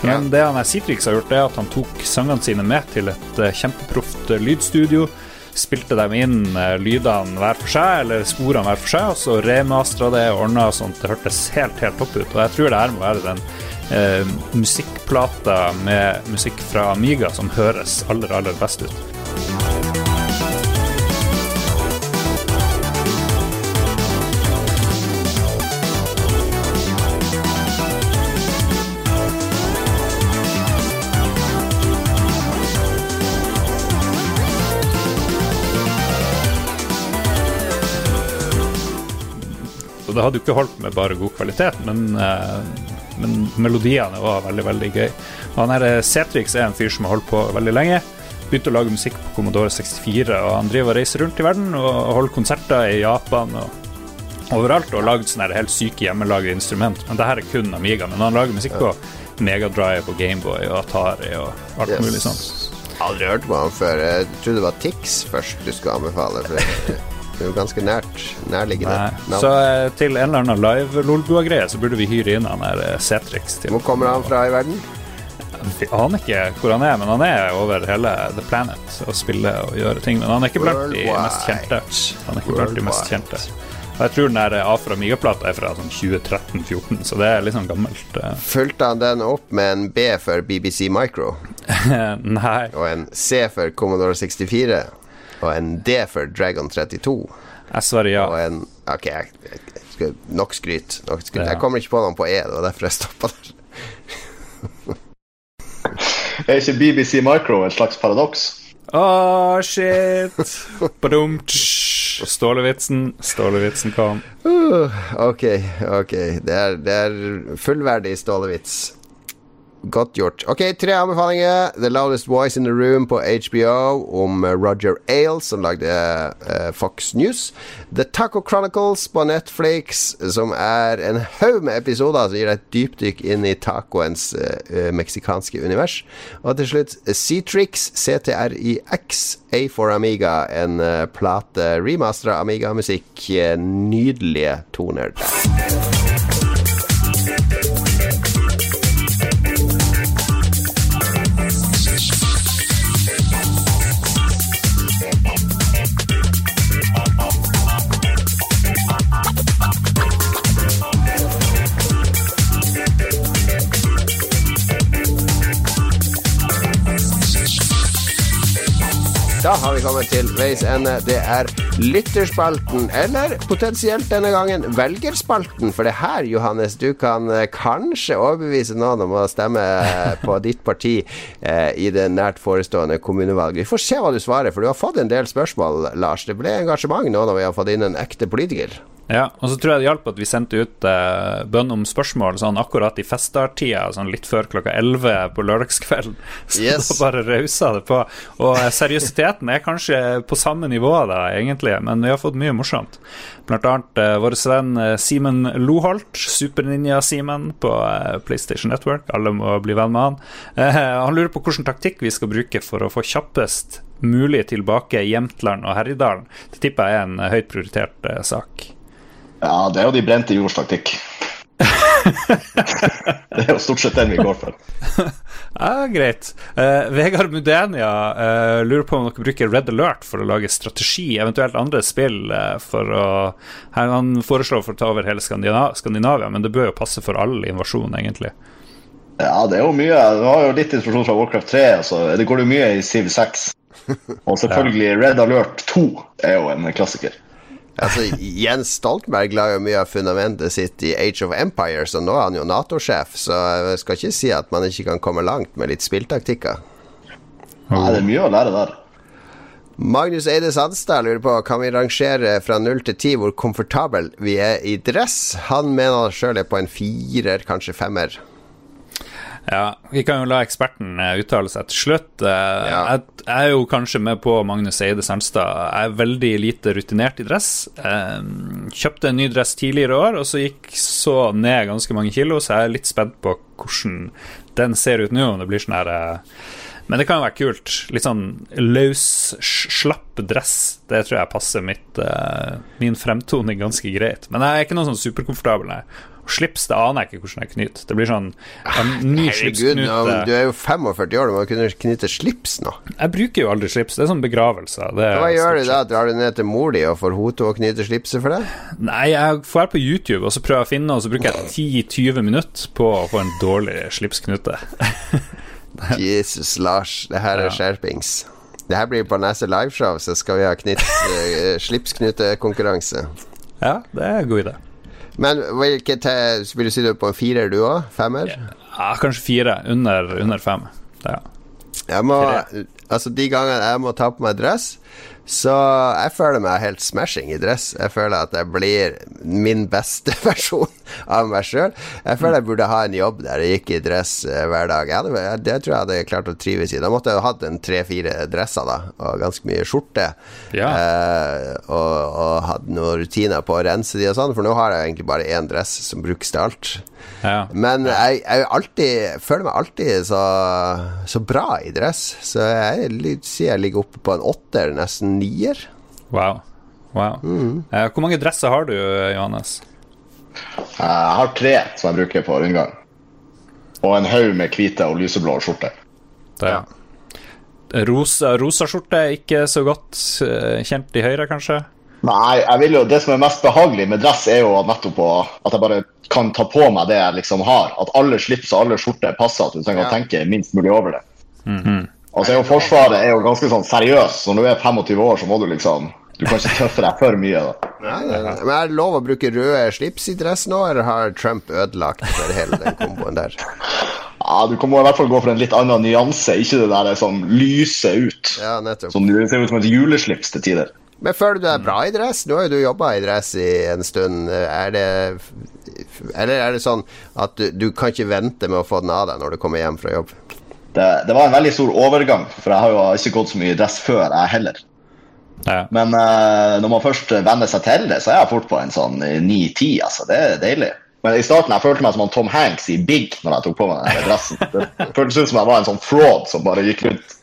Men det han Citrix har gjort, er at han tok sangene sine med til et eh, kjempeproft eh, lydstudio. Spilte dem inn eh, lydene hver for seg, eller sporene hver for seg, og så remastra det og ordna sånn at det hørtes helt, helt topp ut. Og jeg tror det her må være den eh, musikkplata med musikk fra Amiga som høres aller, aller best ut. Det hadde jo ikke holdt med bare god kvalitet, men, eh, men melodiene var veldig, veldig gøy. Og han her eh, Cetrix er en fyr som har holdt på veldig lenge. begynte å lage musikk på Commodore 64, og han driver og reiser rundt i verden og holder konserter i Japan og overalt, og lagd sånne helt syke hjemmelagde instrument. Men det her er kun Amiga, men han lager musikk på Megadrive og Gameboy og Atari og alt Yes. mulig sånt. Aldri hørt på han før. Jeg trodde det var Tix først du skulle anbefale. For det er jo ganske nært. Nærliggende. Så eh, til en eller annen live Lolbua-greie så burde vi hyre inn han der eh, Cetrix til Hvor kommer han fra i verden? Vi aner ikke hvor han er, men han er over hele The Planet og spiller og gjør ting. Men han er ikke blant de mest kjente. Han er ikke blant de mest kjente. Og jeg tror den der A Miga-plata er fra sånn 2013-14, så det er litt sånn gammelt. eh. Fulgte han den opp med en B for BBC Micro, (laughs) Nei. og en C for Commodore 64, og en D for Dragon 32, Jeg svarer ja. og en Ok, jeg, jeg, jeg nok skryt. Nok skryt. Ja. Jeg kommer ikke på noen på E, det var derfor jeg stoppa der. Er ikke BBC Micro et slags paradoks? Å, shit! Badum. Stålevitsen. Stålevitsen kom. Uh, ok, ok. Det er, det er fullverdig stålevits. Godt gjort. Ok, tre anbefalinger. The Loudest Voice in the Room på HBO om eh, Roger Ailes, som lagde uh, Fox News. The Taco Chronicles på Netflix, som er en haug med episoder som gir deg et dypdykk inn i tacoens eh, meksikanske univers. Og til slutt C-Trix, CTRIX, A for Amiga, en uh, plate remastera Amiga-musikk. Nydelige toner har vi kommet til veis ende. Det er lytterspalten, eller potensielt denne gangen velgerspalten. For det er her, Johannes, du kan eh, kanskje overbevise noen om å stemme eh, på (laughs) ditt parti eh, i det nært forestående kommunevalget. Vi får se hva du svarer, for du har fått en del spørsmål, Lars. Det ble engasjement nå når vi har fått inn en ekte politiker. Ja, og så tror jeg det hjalp at vi sendte ut eh, bønn om spørsmål sånn akkurat i festartida, sånn litt før klokka 11 på lørdagskvelden. (laughs) Så Yes. da bare rausa det på. Og eh, seriøsiteten er kanskje på samme nivå da, egentlig, men vi har fått mye morsomt. Blant annet eh, vår venn eh, Simen Loholt, Superninja-Simen på eh, PlayStation Network. Alle må bli venn med han. Eh, han lurer på hvilken taktikk vi skal bruke for å få kjappest mulig tilbake Jämtland og Herjedalen. Det tipper jeg er en høyt prioritert sak. Ja, det er jo de brente jords taktikk. (laughs) det er jo stort sett den vi går for. (laughs) Ja, greit. Uh, Vegard Mudenia uh, lurer på om dere bruker Red Alert for å lage strategi, eventuelt andre spill Uh, for å her, Han foreslår for å ta over hele Skandina Skandinavia, men det bør jo passe for all invasjon, egentlig. Ja, det er jo mye. Du har jo litt inspirasjon fra Warcraft 3, Altså. det går jo mye i Civ 6. (laughs) Og selvfølgelig Red Alert 2 er jo en klassiker. Altså, Jens Stoltenberg la jo mye av fundamentet sitt i Age of Empires, og nå er han jo Nato-sjef, så jeg skal ikke si at man ikke kan komme langt med litt spilltaktikker. Nei, det er mye å lære der. Magnus Eide Sandstad lurer på Kan vi rangere fra null til ti hvor komfortabel vi er i dress. Han mener sjøl er på en firer, kanskje femmer. Ja, Vi kan jo la eksperten eh, uttale seg til slutt. Eh, Ja. Jeg, jeg er jo kanskje med på Magnus Eide Sernstad. Jeg er veldig lite rutinert i dress. Jeg kjøpte en ny dress tidligere i år, og så gikk så ned ganske mange kilo, så jeg er litt spent på hvordan den ser ut nå. Om det blir sånn her eh, Men det kan jo være kult. Litt sånn løs, slapp dress. Det tror jeg passer mitt, eh, min fremtoning ganske greit. Men jeg er ikke noe sånn superkomfortabel, nei. Slips det aner jeg ikke hvordan jeg knyter. Det blir sånn en ny Herregud, nå, du er jo 45 år, du må kunne knytte slips nå. Jeg bruker jo aldri slips. Det er sånn begravelse. Det Hva gjør du da? Drar du ned til mor di og får henne til å knyte slipset for deg? Nei, jeg får på YouTube og så prøver jeg å finne, og så bruker jeg 10-20 minutter på å få en dårlig slipsknute. (laughs) Jesus, Lars, det her er Ja. skjerpings. Det her blir på neste liveshow, så skal vi ha eh, slipsknutekonkurranse. Ja, det er en god idé. Men hvilket eh, vil du si du er på en firer, du òg? Femmer? Ja, kanskje fire. Under, under fem. Ja. Jeg må, Altså De gangene jeg må ta på meg dress, så jeg føler meg helt smashing i dress. Jeg føler at jeg blir min beste (laughs) versjon av meg sjøl. Jeg føler jeg burde ha en jobb der jeg gikk i dress eh, hver dag. Jeg hadde, det tror jeg hadde klart å trives i. Da måtte jeg ha hatt en tre-fire dresser da, og ganske mye skjorte. Ja. Eh, og, og hatt noen rutiner på å rense de og sånn, for nå har jeg egentlig bare én dress som brukes til alt. Ja. Men jeg, jeg alltid, føler meg alltid så, så bra i dress. Så jeg sier jeg ligger oppe på en åtter, nesten nier. Wow. wow. Mm. hvor mange dresser har du, Johannes? Jeg har tre som jeg bruker på rundgang. Og en haug med hvite og lyseblå skjorter. Ja. Rosa, rosa skjorte er ikke så godt eh, kjent i Høyre, kanskje? Nei, jeg vil jo, det som er mest behagelig med dress, er jo nettopp at jeg bare kan ta på meg det jeg liksom har. At alle slips og alle skjorter passer, at du trenger Ja. å tenke minst mulig over det. Altså, jo Forsvaret er jo ganske sånn seriøst, når du er 25 år, så må du liksom Du kan ikke tøffe deg for mye. da. Nei, nei, nei. Men er det lov å bruke røde slips i dress nå, eller har Trump ødelagt for hele den komboen der? Ja, Du må i hvert fall gå for en litt annen nyanse, ikke det der som lyser ut. Ja, nettopp. Som det ser ut som et juleslips til tider. Men føler du deg bra i dress? Nå har jo du jobba i dress i en stund. Er det Eller er det sånn at du, du kan ikke vente med å få den av deg når du kommer hjem fra jobb? Det, det var en veldig stor overgang, for jeg har jo ikke gått så mye i dress før, jeg heller. Ja. Men uh, når man først venner seg til det, så er jeg fort på en sånn eh, 9-10. Altså. Det er deilig. Men i starten jeg følte meg som han Tom Hanks i Big når jeg tok på meg denne dressen. Det føltes ut som jeg var en sånn fraud som bare gikk rundt.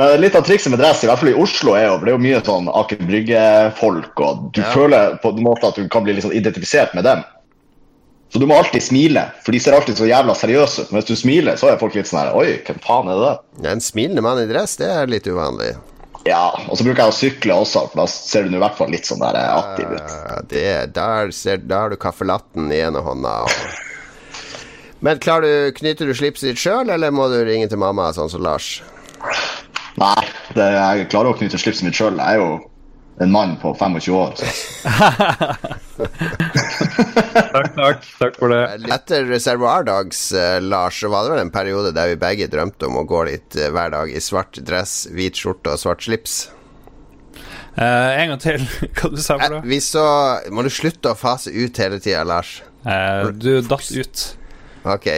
Men litt av trikset med dress, i hvert fall i Oslo, er jo det er jo mye sånn Aker Brygge-folk, og du Ja. føler på en måte at du kan bli litt sånn identifisert med dem. Så du må alltid smile, for de ser alltid så jævla seriøse ut. Men hvis du smiler, så er folk litt sånn her Oi, hvem faen er det der? En smilende mann i dress, det er litt uvanlig. Ja, og så bruker jeg å sykle også, for da ser du i hvert fall litt sånn der eh, aktiv ut. Ja, det, der, ser, der har du kaffelatten i ene hånda. Og... Men klarer du, knyter du slipset ditt sjøl, eller må du ringe til mamma, sånn som Lars? Nei, det, jeg klarer å knyte slipset mitt sjøl. Jeg er jo en mann på 25 år. (laughs) Takk, takk. Takk for det. Etter Reservoir Dogs, eh, Lars, så var det vel en periode der vi begge drømte om å gå litt eh, hver dag i svart dress, hvit skjorte og svart slips. Uh, en gang til. (laughs) Hva du sa Eh, for noe? vi så Må du slutte å fase ut hele tida, Lars? Uh, du datt ut. Ok.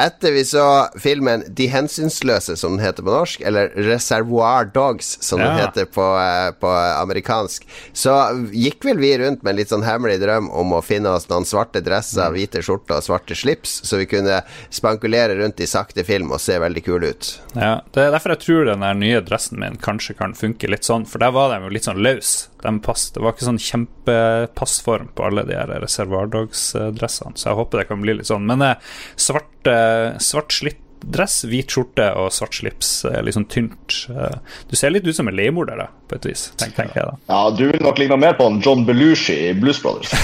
Etter vi så filmen De hensynsløse, som den heter på norsk, eller Reservoir Dogs, som den heter på, eh, på amerikansk, så gikk vel vi rundt med en litt sånn hemmelig drøm om å finne oss noen svarte dresser, hvite skjorter og svarte slips, så vi kunne spankulere rundt i sakte film og se veldig kule ut. Ja, Det er derfor jeg tror den nye dressen min kanskje kan funke litt sånn, for der var de jo litt sånn løs. De passet. det var ikke sånn kjempepassform på alle de her Reservoir så jeg håper det kan bli litt sånn. Men eh, svart, eh, svart slitt dress, hvit skjorte og svart slips, eh, litt sånn tynt. Eh, Du ser litt ut som en leiemorder, da, på et vis, tenk, tenker jeg da. Ja, Du vil nok ligne mer på en John Belushi i Blues Brothers. (laughs)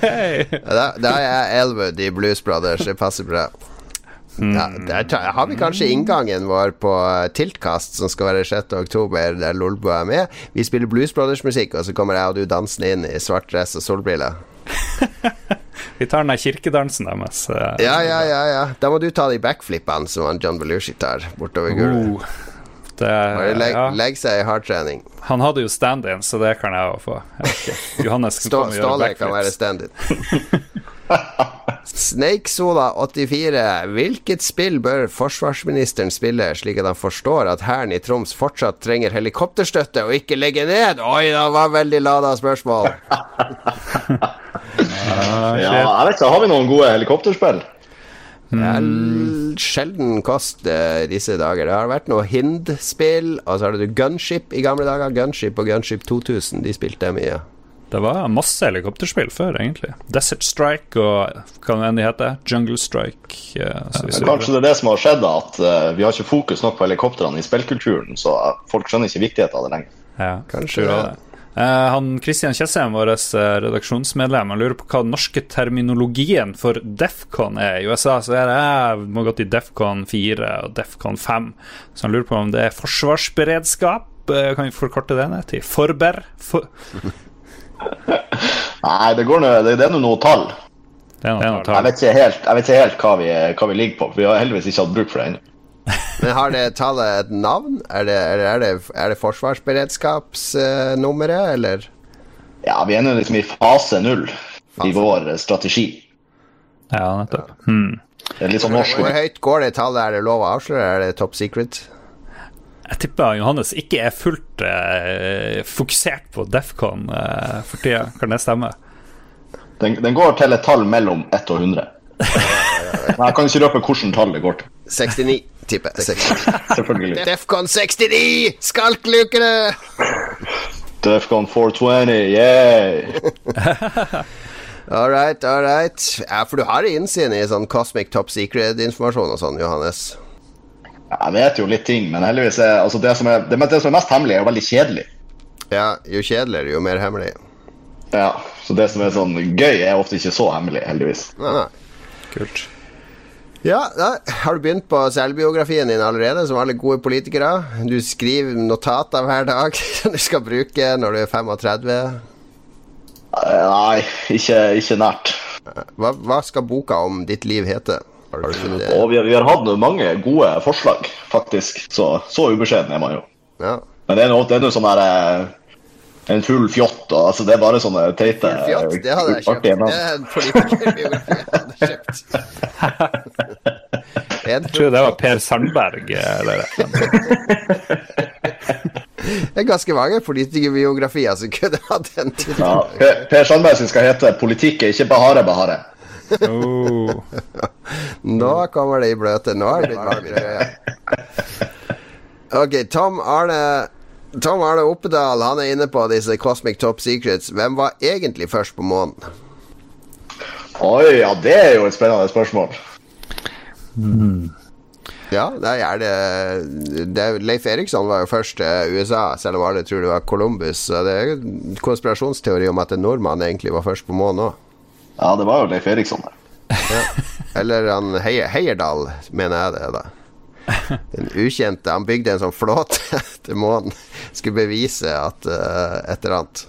hey. Da, da er jeg Elwood i Blues Brothers, det passer bra. Ja, der har vi kanskje inngangen vår på eh, Tiltkast, som skal være 6. oktober, der Lolbo er med. Vi spiller Blues Brothers-musikk, og så kommer jeg og du dansende inn i svart dress og solbriller. (laughs) Vi tar den der kirkedansen deres. eh. Ja, ja, ja, ja. Da må du ta de backflippene som han John Belushi tar bortover gulvet. Uh. det, legg, ja. legg seg i hardtrening. Han hadde jo stand-in, så det kan jeg òg få. Jeg. Johannes kan Stå, Ståle kan være stand-in. (laughs) Snakesola84. Hvilket spill bør forsvarsministeren spille, slik at han forstår at Hæren i Troms fortsatt trenger helikopterstøtte og ikke legge ned? Oi, det var veldig lada spørsmål. (laughs) Ah, Ja, shit. jeg vet ikke, Har vi noen gode helikopterspill? Det er sjelden kost uh, disse dager. Det har vært noe Hind-spill, og så har du Gunship i gamle dager. Gunship og Gunship 2000, de spilte mye. Det var masse helikopterspill før, egentlig. Desert Strike og hva det enn de heter. Jungle Strike. Ja, Men du- Kanskje det er det som har skjedd, at uh, vi har ikke fokus nok på helikoptrene i spillkulturen, så eh, folk skjønner ikke viktigheten av det lenger. Ja, Kanskje det. det. Uh, han Kristian Tjessem, vår eh, redaksjonsmedlem, han lurer på hva den norske terminologien for Defcon er. I USA så er det jeg må gå til Defcon 4 og Defcon 5. Så han lurer på om det er forsvarsberedskap. Uh, Kan vi forkorte det ned til Forber? For, (laughs) Nei, det, går noe, det, det er nå noe tall. det er noe Jeg tall. vet ikke helt, jeg vet ikke helt hva, vi, hva vi ligger på, for vi har heldigvis ikke hatt bruk for det ennå. (laughs) Men har det tallet et navn? Er det, er det, er det, er det forsvarsberedskapsnummeret, eller? Ja, vi er nå liksom i fase null i vår eh, strategi. Ja, nettopp. Hmm. Det er litt sånn norsk Hvor høyt går det tallet? Er det lov å avsløre? Er det top secret? Jeg tipper Johannes ikke er fullt eh, fokusert på Defcon eh, for tida. Kan det stemme? Den, den går til et tall mellom 1 og 100. Men jeg kan ikke røpe hvilket tall det går til. 69, tipper jeg. Selvfølgelig. Defcon 69! Skalklukene! Defcon 420, yeah! All right, all right. Ja, for du har innsyn i sånn Cosmic Top Secret-informasjon og sånn, Johannes. Jeg vet jo litt ting, men heldigvis er altså det, som er, det, det som er mest hemmelig, er jo veldig kjedelig. Ja, jo kjedeligere, jo mer hemmelig. Ja, Så det som er sånn gøy, er ofte ikke så hemmelig, heldigvis. Nei, nei. Kult. Ja, da, har du begynt på selvbiografien din allerede, som alle gode politikere? Du skriver notater hver dag (laughs) som du skal bruke når du er 35. Eh, Nei, ikke, ikke nært. Hva, hva skal boka om ditt liv hete? Og vi har, vi har hatt mange gode forslag, faktisk. Så, så ubeskjeden er man jo. Ja. Men det er noe, det er noe sånn der eh, En full fjott og altså, Det er bare sånne teite Fjott, det hadde jeg kjøpt. Det er en politikerbiografi jeg hadde kjøpt. (laughs) Jeg tror det var Per Sandberg. eh, Eller, (laughs) Det er ganske mange politikerbiografier som kunne hatt den Ja, per, per Sandberg sin skal hete 'Politikk er ikke bare Bahare'. Oh. Nå kommer det i bløte. Nå har det blitt varmere. Ok, Tom Arne Tom Arne Oppedal Han er inne på disse Cosmic Top Secrets. Hvem var egentlig først på månen? Oi, ja, det er jo et spennende spørsmål. Ja, det er det, det er- Leif Eriksson var jo først til USA, selv om alle tror det var Columbus. Så det er konspirasjonsteori om at en nordmann egentlig var først på månen òg. Ja, det var jo Leif Eriksson. der. Eller han Heier, Heierdal, mener jeg det, da. Den ukjente. Han bygde en sånn flåte (laughs) til månen. Skulle bevise at uh, et eller annet.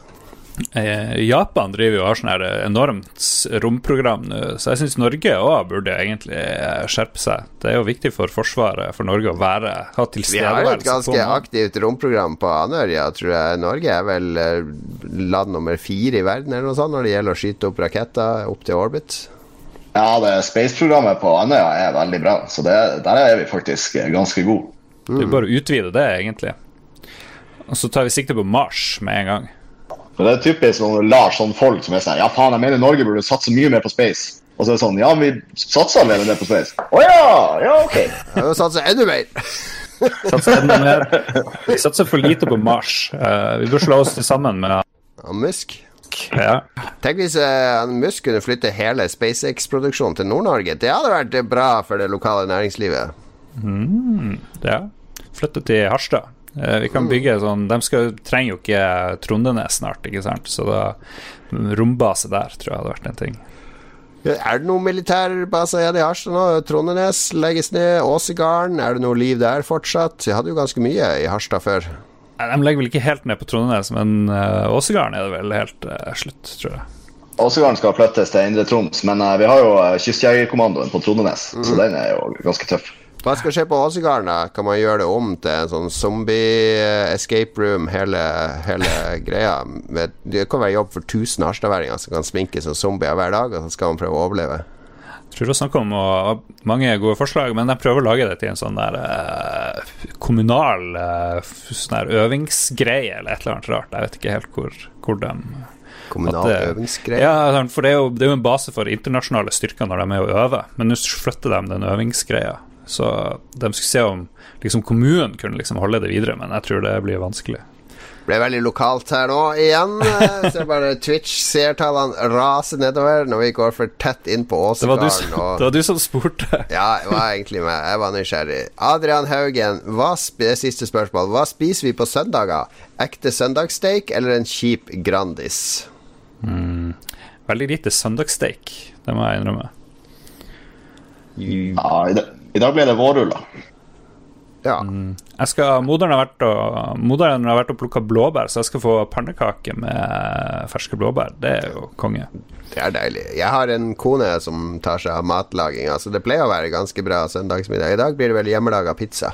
Eh, Japan driver jo har sånn her enormt s- romprogram nå, så jeg syns Norge òg burde egentlig eh, skjerpe seg. Det er jo viktig for Forsvaret for Norge å være, ha Vi har jo et ganske aktivt romprogram på Andørja, tror jeg. Norge er vel eh, land nummer fire i verden eller noe sånt når det gjelder å skyte opp raketter opp til orbit. Ja, det Space-programmet på Andøya er veldig bra, så det, der er vi faktisk eh, ganske gode. Det er bare å utvide det, egentlig. Og så tar vi sikte på Mars med en gang. For det er typisk når du lar sånne folk som er sånn Ja, faen, jeg mener Norge burde satse mye mer på space. Og så er det sånn Ja, vi satser allerede mer på space. Å ja! Ja, OK. Jeg må satse enda mer! (laughs) Satser enda mer. Vi satser for lite på Mars. Uh, vi bør slå oss til sammen med Og Musk. ja. Tenk hvis uh, Musk kunne flytte hele SpaceX-produksjonen til Nord-Norge. Det hadde vært bra for det lokale næringslivet. ja. Flytte til Harstad. Eh, vi kan bygge sånn De skal, trenger jo ikke Trondenes snart, ikke sant? Så da Rombase der tror jeg hadde vært en ting. Er det noen militærbaser igjen i Harstad nå? Trondenes legges ned. Åsegarden, er det noe liv der fortsatt? Vi hadde jo ganske mye i Harstad før. Nei, De legger vel ikke helt ned på Trondenes, men uh, Åsegarden er det vel helt eh, slutt, tror jeg. Åsegarden skal flyttes til Indre Troms, men eh, vi har jo uh, Kystjegerkommandoen på Trondenes, så den er jo ganske tøff. Hva skal skje på Åsegarden? Kan man gjøre det om til en sånn zombie-escape room, hele, hele greia? Det kan være jobb for 1000 harstadværinger som kan sminke som zombier hver dag, og så skal man prøve å overleve. Jeg tror du snakk om å, mange gode forslag, men jeg prøver å lage det til en sånn der eh, kommunal eh, sånn der øvingsgreie eller et eller annet rart. Jeg vet ikke helt hvor, hvor de Kommunal øvingsgreie. Ja, sånn, for det er, jo, det er jo en base for internasjonale styrker når de er og øver, men nå flytter de den øvingsgreia. Så de skulle se om liksom, kommunen kunne liksom holde det videre, men jeg tror det blir vanskelig. Ble veldig lokalt her nå igjen. Ser bare Twitch-seertallene raser nedover når vi går for tett inn på Det Åsegarden. som- og- det var du som spurte. Ja, det var egentlig meg. Jeg var nysgjerrig. Adrian Haugen, hva det siste spørsmål. Hva spiser vi på søndager? Ekte søndagssteak eller en kjip Grandis? Veldig lite søndagssteak, det må jeg innrømme. Ja, i, dag, I dag ble det vårruller. Ja. Jeg skal, moderen har vært og, moderen har vært og plukka blåbær, så jeg skal få pannekake med ferske blåbær. Det er jo konge. Det er deilig. Jeg har en kone som tar seg av matlaging, så det pleier å være ganske bra søndagsmiddag. I dag blir det vel hjemmelaga pizza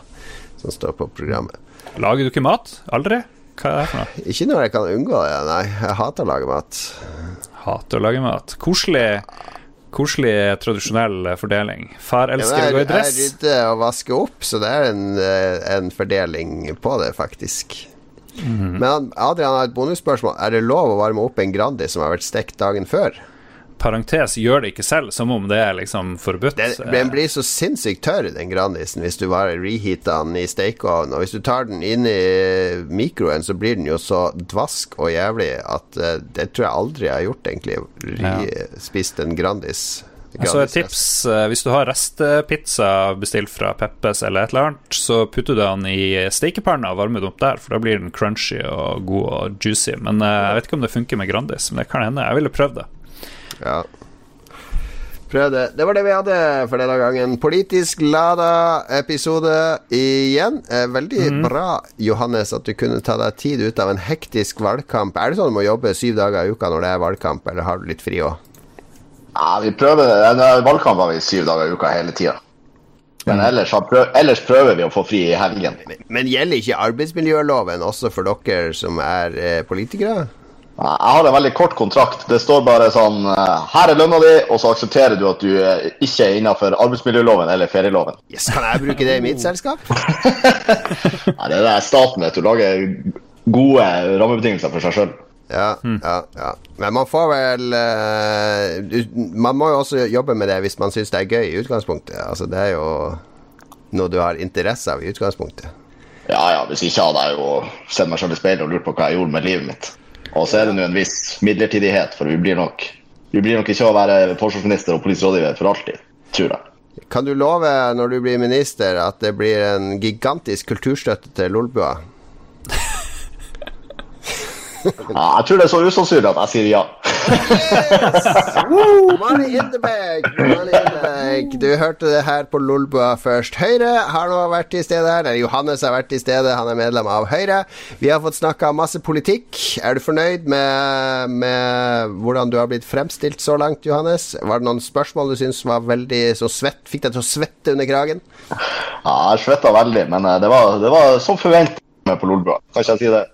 som står på programmet. Lager du ikke mat? Aldri? Hva er det for noe? Ikke når jeg kan unngå det, nei. Jeg hater å lage mat. Hater å lage mat. Koselig, koselig tradisjonell fordeling. Far Ja, elsker å gå i dress. jeg rydder og vasker opp, så det er en, eh, en fordeling på det, faktisk. Mhm. Men Adrian har et bonusspørsmål. Er det lov å varme opp en Grandi som har vært stekt dagen før? Parentes gjør det ikke selv, som om det er liksom forbudt. Den, den blir så sinnssykt tørr, den Grandisen, hvis du bare reheater den i stekeovnen. Og hvis du tar den inn i mikroen, så blir den jo så dvask og jævlig at uh, det tror jeg aldri jeg har gjort, egentlig. Ja. Spist en Grandis. Så et tips, eh, hvis du har restepizza bestilt fra Peppes eller et eller annet, så putter du den i stekepanna og varmer den opp der, for da blir den crunchy og god og juicy. Men eh, jeg vet ikke om det funker med Grandis, men det kan hende. Jeg ville prøvd det. Ja. Prøv det. Det var det vi hadde for denne gangen. Politisk lada episode igjen. Eh, veldig mm. bra, Johannes, at du kunne ta deg tid ut av en hektisk valgkamp. Er det sånn du må jobbe syv dager i uka når det er valgkamp, eller har du litt fri òg? Ja, vi prøver, det. Valgkamp har vi syv dager i uka hele tida. Men ellers, har ellers prøver vi å få fri i helgen. Men gjelder ikke arbeidsmiljøloven også for dere som er eh, politikere? Ja, Jeg har en veldig kort kontrakt. Det står bare sånn eh, Her er lønna di, og så aksepterer du at du eh, ikke er innafor arbeidsmiljøloven eller ferieloven. Yes, kan jeg bruke det i mitt selskap? (laughs) Nei, det er staten, vet du. Lager gode rammebetingelser for seg sjøl. Ja, ja, ja. Men man får vel eh, Man må jo også jobbe med det hvis man syns det er gøy i utgangspunktet. Altså, det er jo noe du har interesse av i utgangspunktet. Ja ja, hvis ikke hadde jeg jo sett meg sjøl i speilet og lurt på hva jeg gjorde med livet mitt. Og så er det nå en viss midlertidighet, for vi blir nok Vi blir nok ikke å være forsvarsminister og politirådgiver for alltid, tror jeg. Kan du love når du blir minister at det blir en gigantisk kulturstøtte til Lolbua? (laughs) Ja, jeg tror det er så usannsynlig at jeg sier ja. Woo, money in the bag! Money in the bag. Du hørte det her på Lolbua først. Høyre har nå vært til stede her. Johannes har vært til stede, han er medlem av Høyre. Vi har fått snakka masse politikk. Er du fornøyd med, med hvordan du har blitt fremstilt så langt, Johannes? Var det noen spørsmål du syns var veldig så svett? Fikk deg til å svette under kragen? Ja, jeg svetta veldig, men eh, det var, det var som forventet med på Lolbua. Kan ikke jeg si det?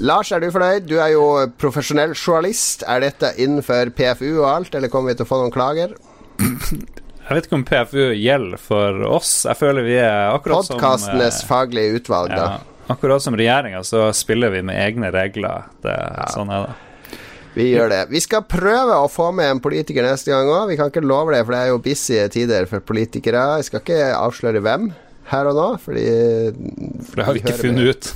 Lars, er du fornøyd? Du er jo profesjonell journalist. Er dette innenfor PFU og alt, eller kommer vi til å få noen klager? Jeg vet ikke om PFU gjelder for oss. Jeg føler vi er akkurat som Podkastenes eh, faglige utvalg, da. ja, Akkurat som regjeringa, så spiller vi med egne regler. Det, Sånn er det. Vi gjør det. Vi skal prøve å få med en politiker neste gang òg. Vi kan ikke love det, for det er jo busy tider for politikere. Jeg skal ikke avsløre hvem her og nå, fordi For det har vi ikke funnet ut.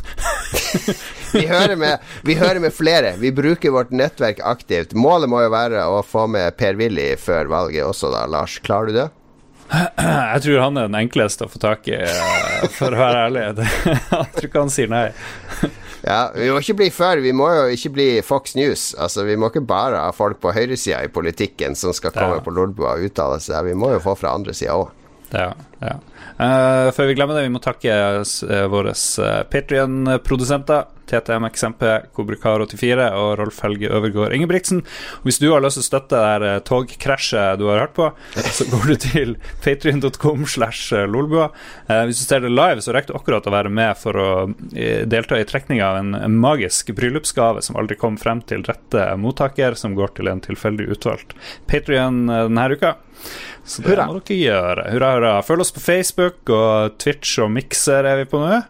(laughs) (laughs) vi hører, med, vi hører med flere. Vi bruker vårt nettverk aktivt. Målet må jo være å få med Per-Willy før valget også, da. Lars, klarer du det? Jeg tror han er den enkleste å få tak i, eh, for å være ærlig. (laughs) Jeg tror ikke han sier nei. Ja, Vi må ikke bli før, Vi må jo ikke bli Fox News. Altså, Vi må ikke bare ha folk på høyresida i politikken som skal komme Ja. på Lolbua og uttale seg. Vi må jo få fra andre sida òg. Ja, ja. Eh, før vi glemmer det, vi må takke uh, våre uh, Patrion-produsenter. TTMXMP, Kobrakar84 og Rolf Helge Øvergård Ingebrigtsen. Og Hvis du har lyst til å støtte det der eh, togkrasjet du har hørt på, så går du til patrion.com slash lolbua. Eh, hvis du ser det live, så rekker du akkurat å være med for å eh, delta i trekning av en, magisk bryllupsgave som aldri kom frem til rette mottaker, som går til en tilfeldig utvalgt Patrion eh, denne uka. Så det Hurra. må dere gjøre. Hurra, hurra. Følg oss på Facebook og Twitch og Mixer er vi på nå.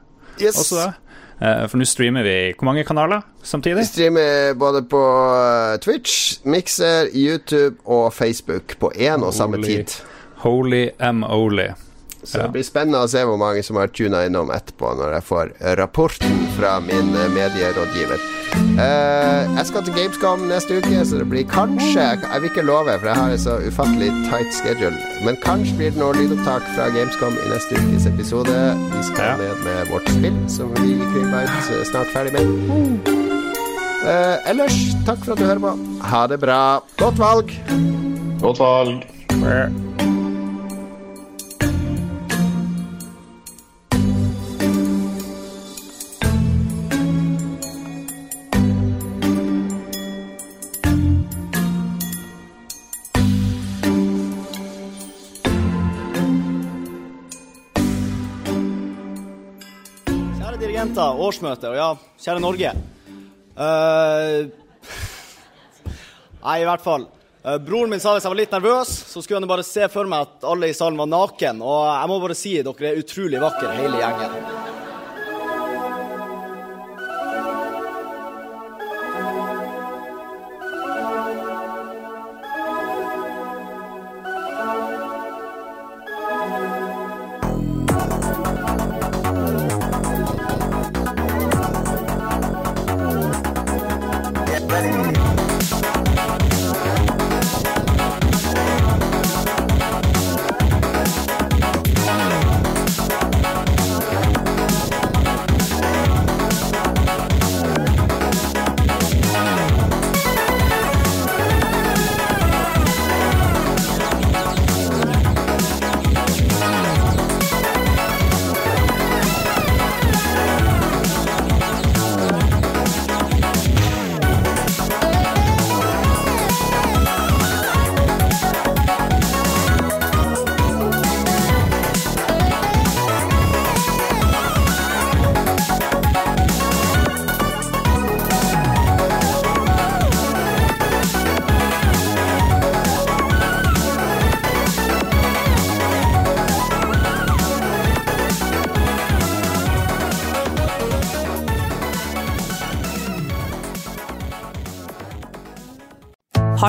Yes. Også. Eh, For nå streamer vi hvor mange kanaler samtidig? Vi streamer både på eh, Twitch, Mixer, YouTube og Facebook på én og samme Holy- tid. Holy am-oli. Så det blir spennende å se hvor mange som har tuna innom etterpå, når jeg får rapporten fra min eh, medierådgiver. Eh, jeg skal til Gamescom neste uke, så det blir kanskje Jeg, vil ikke love, for jeg har en så ufattelig tight schedule. Men kanskje blir det noe lydopptak fra Gamescom i neste ukes episode. Vi skal Ja. ned med vårt spill, som vi er snart ferdig med. Eh, ellers, takk for at du hører på. Ha det bra. Godt valg. Godt valg. Kjære årsmøtet. og ja, kjære Norge. Uh, nei, i hvert fall. Uh, broren min sa hvis jeg var litt nervøs, så skulle han bare se for meg at alle i salen var naken. Og jeg må bare si dere er utrolig vakre, hele gjengen.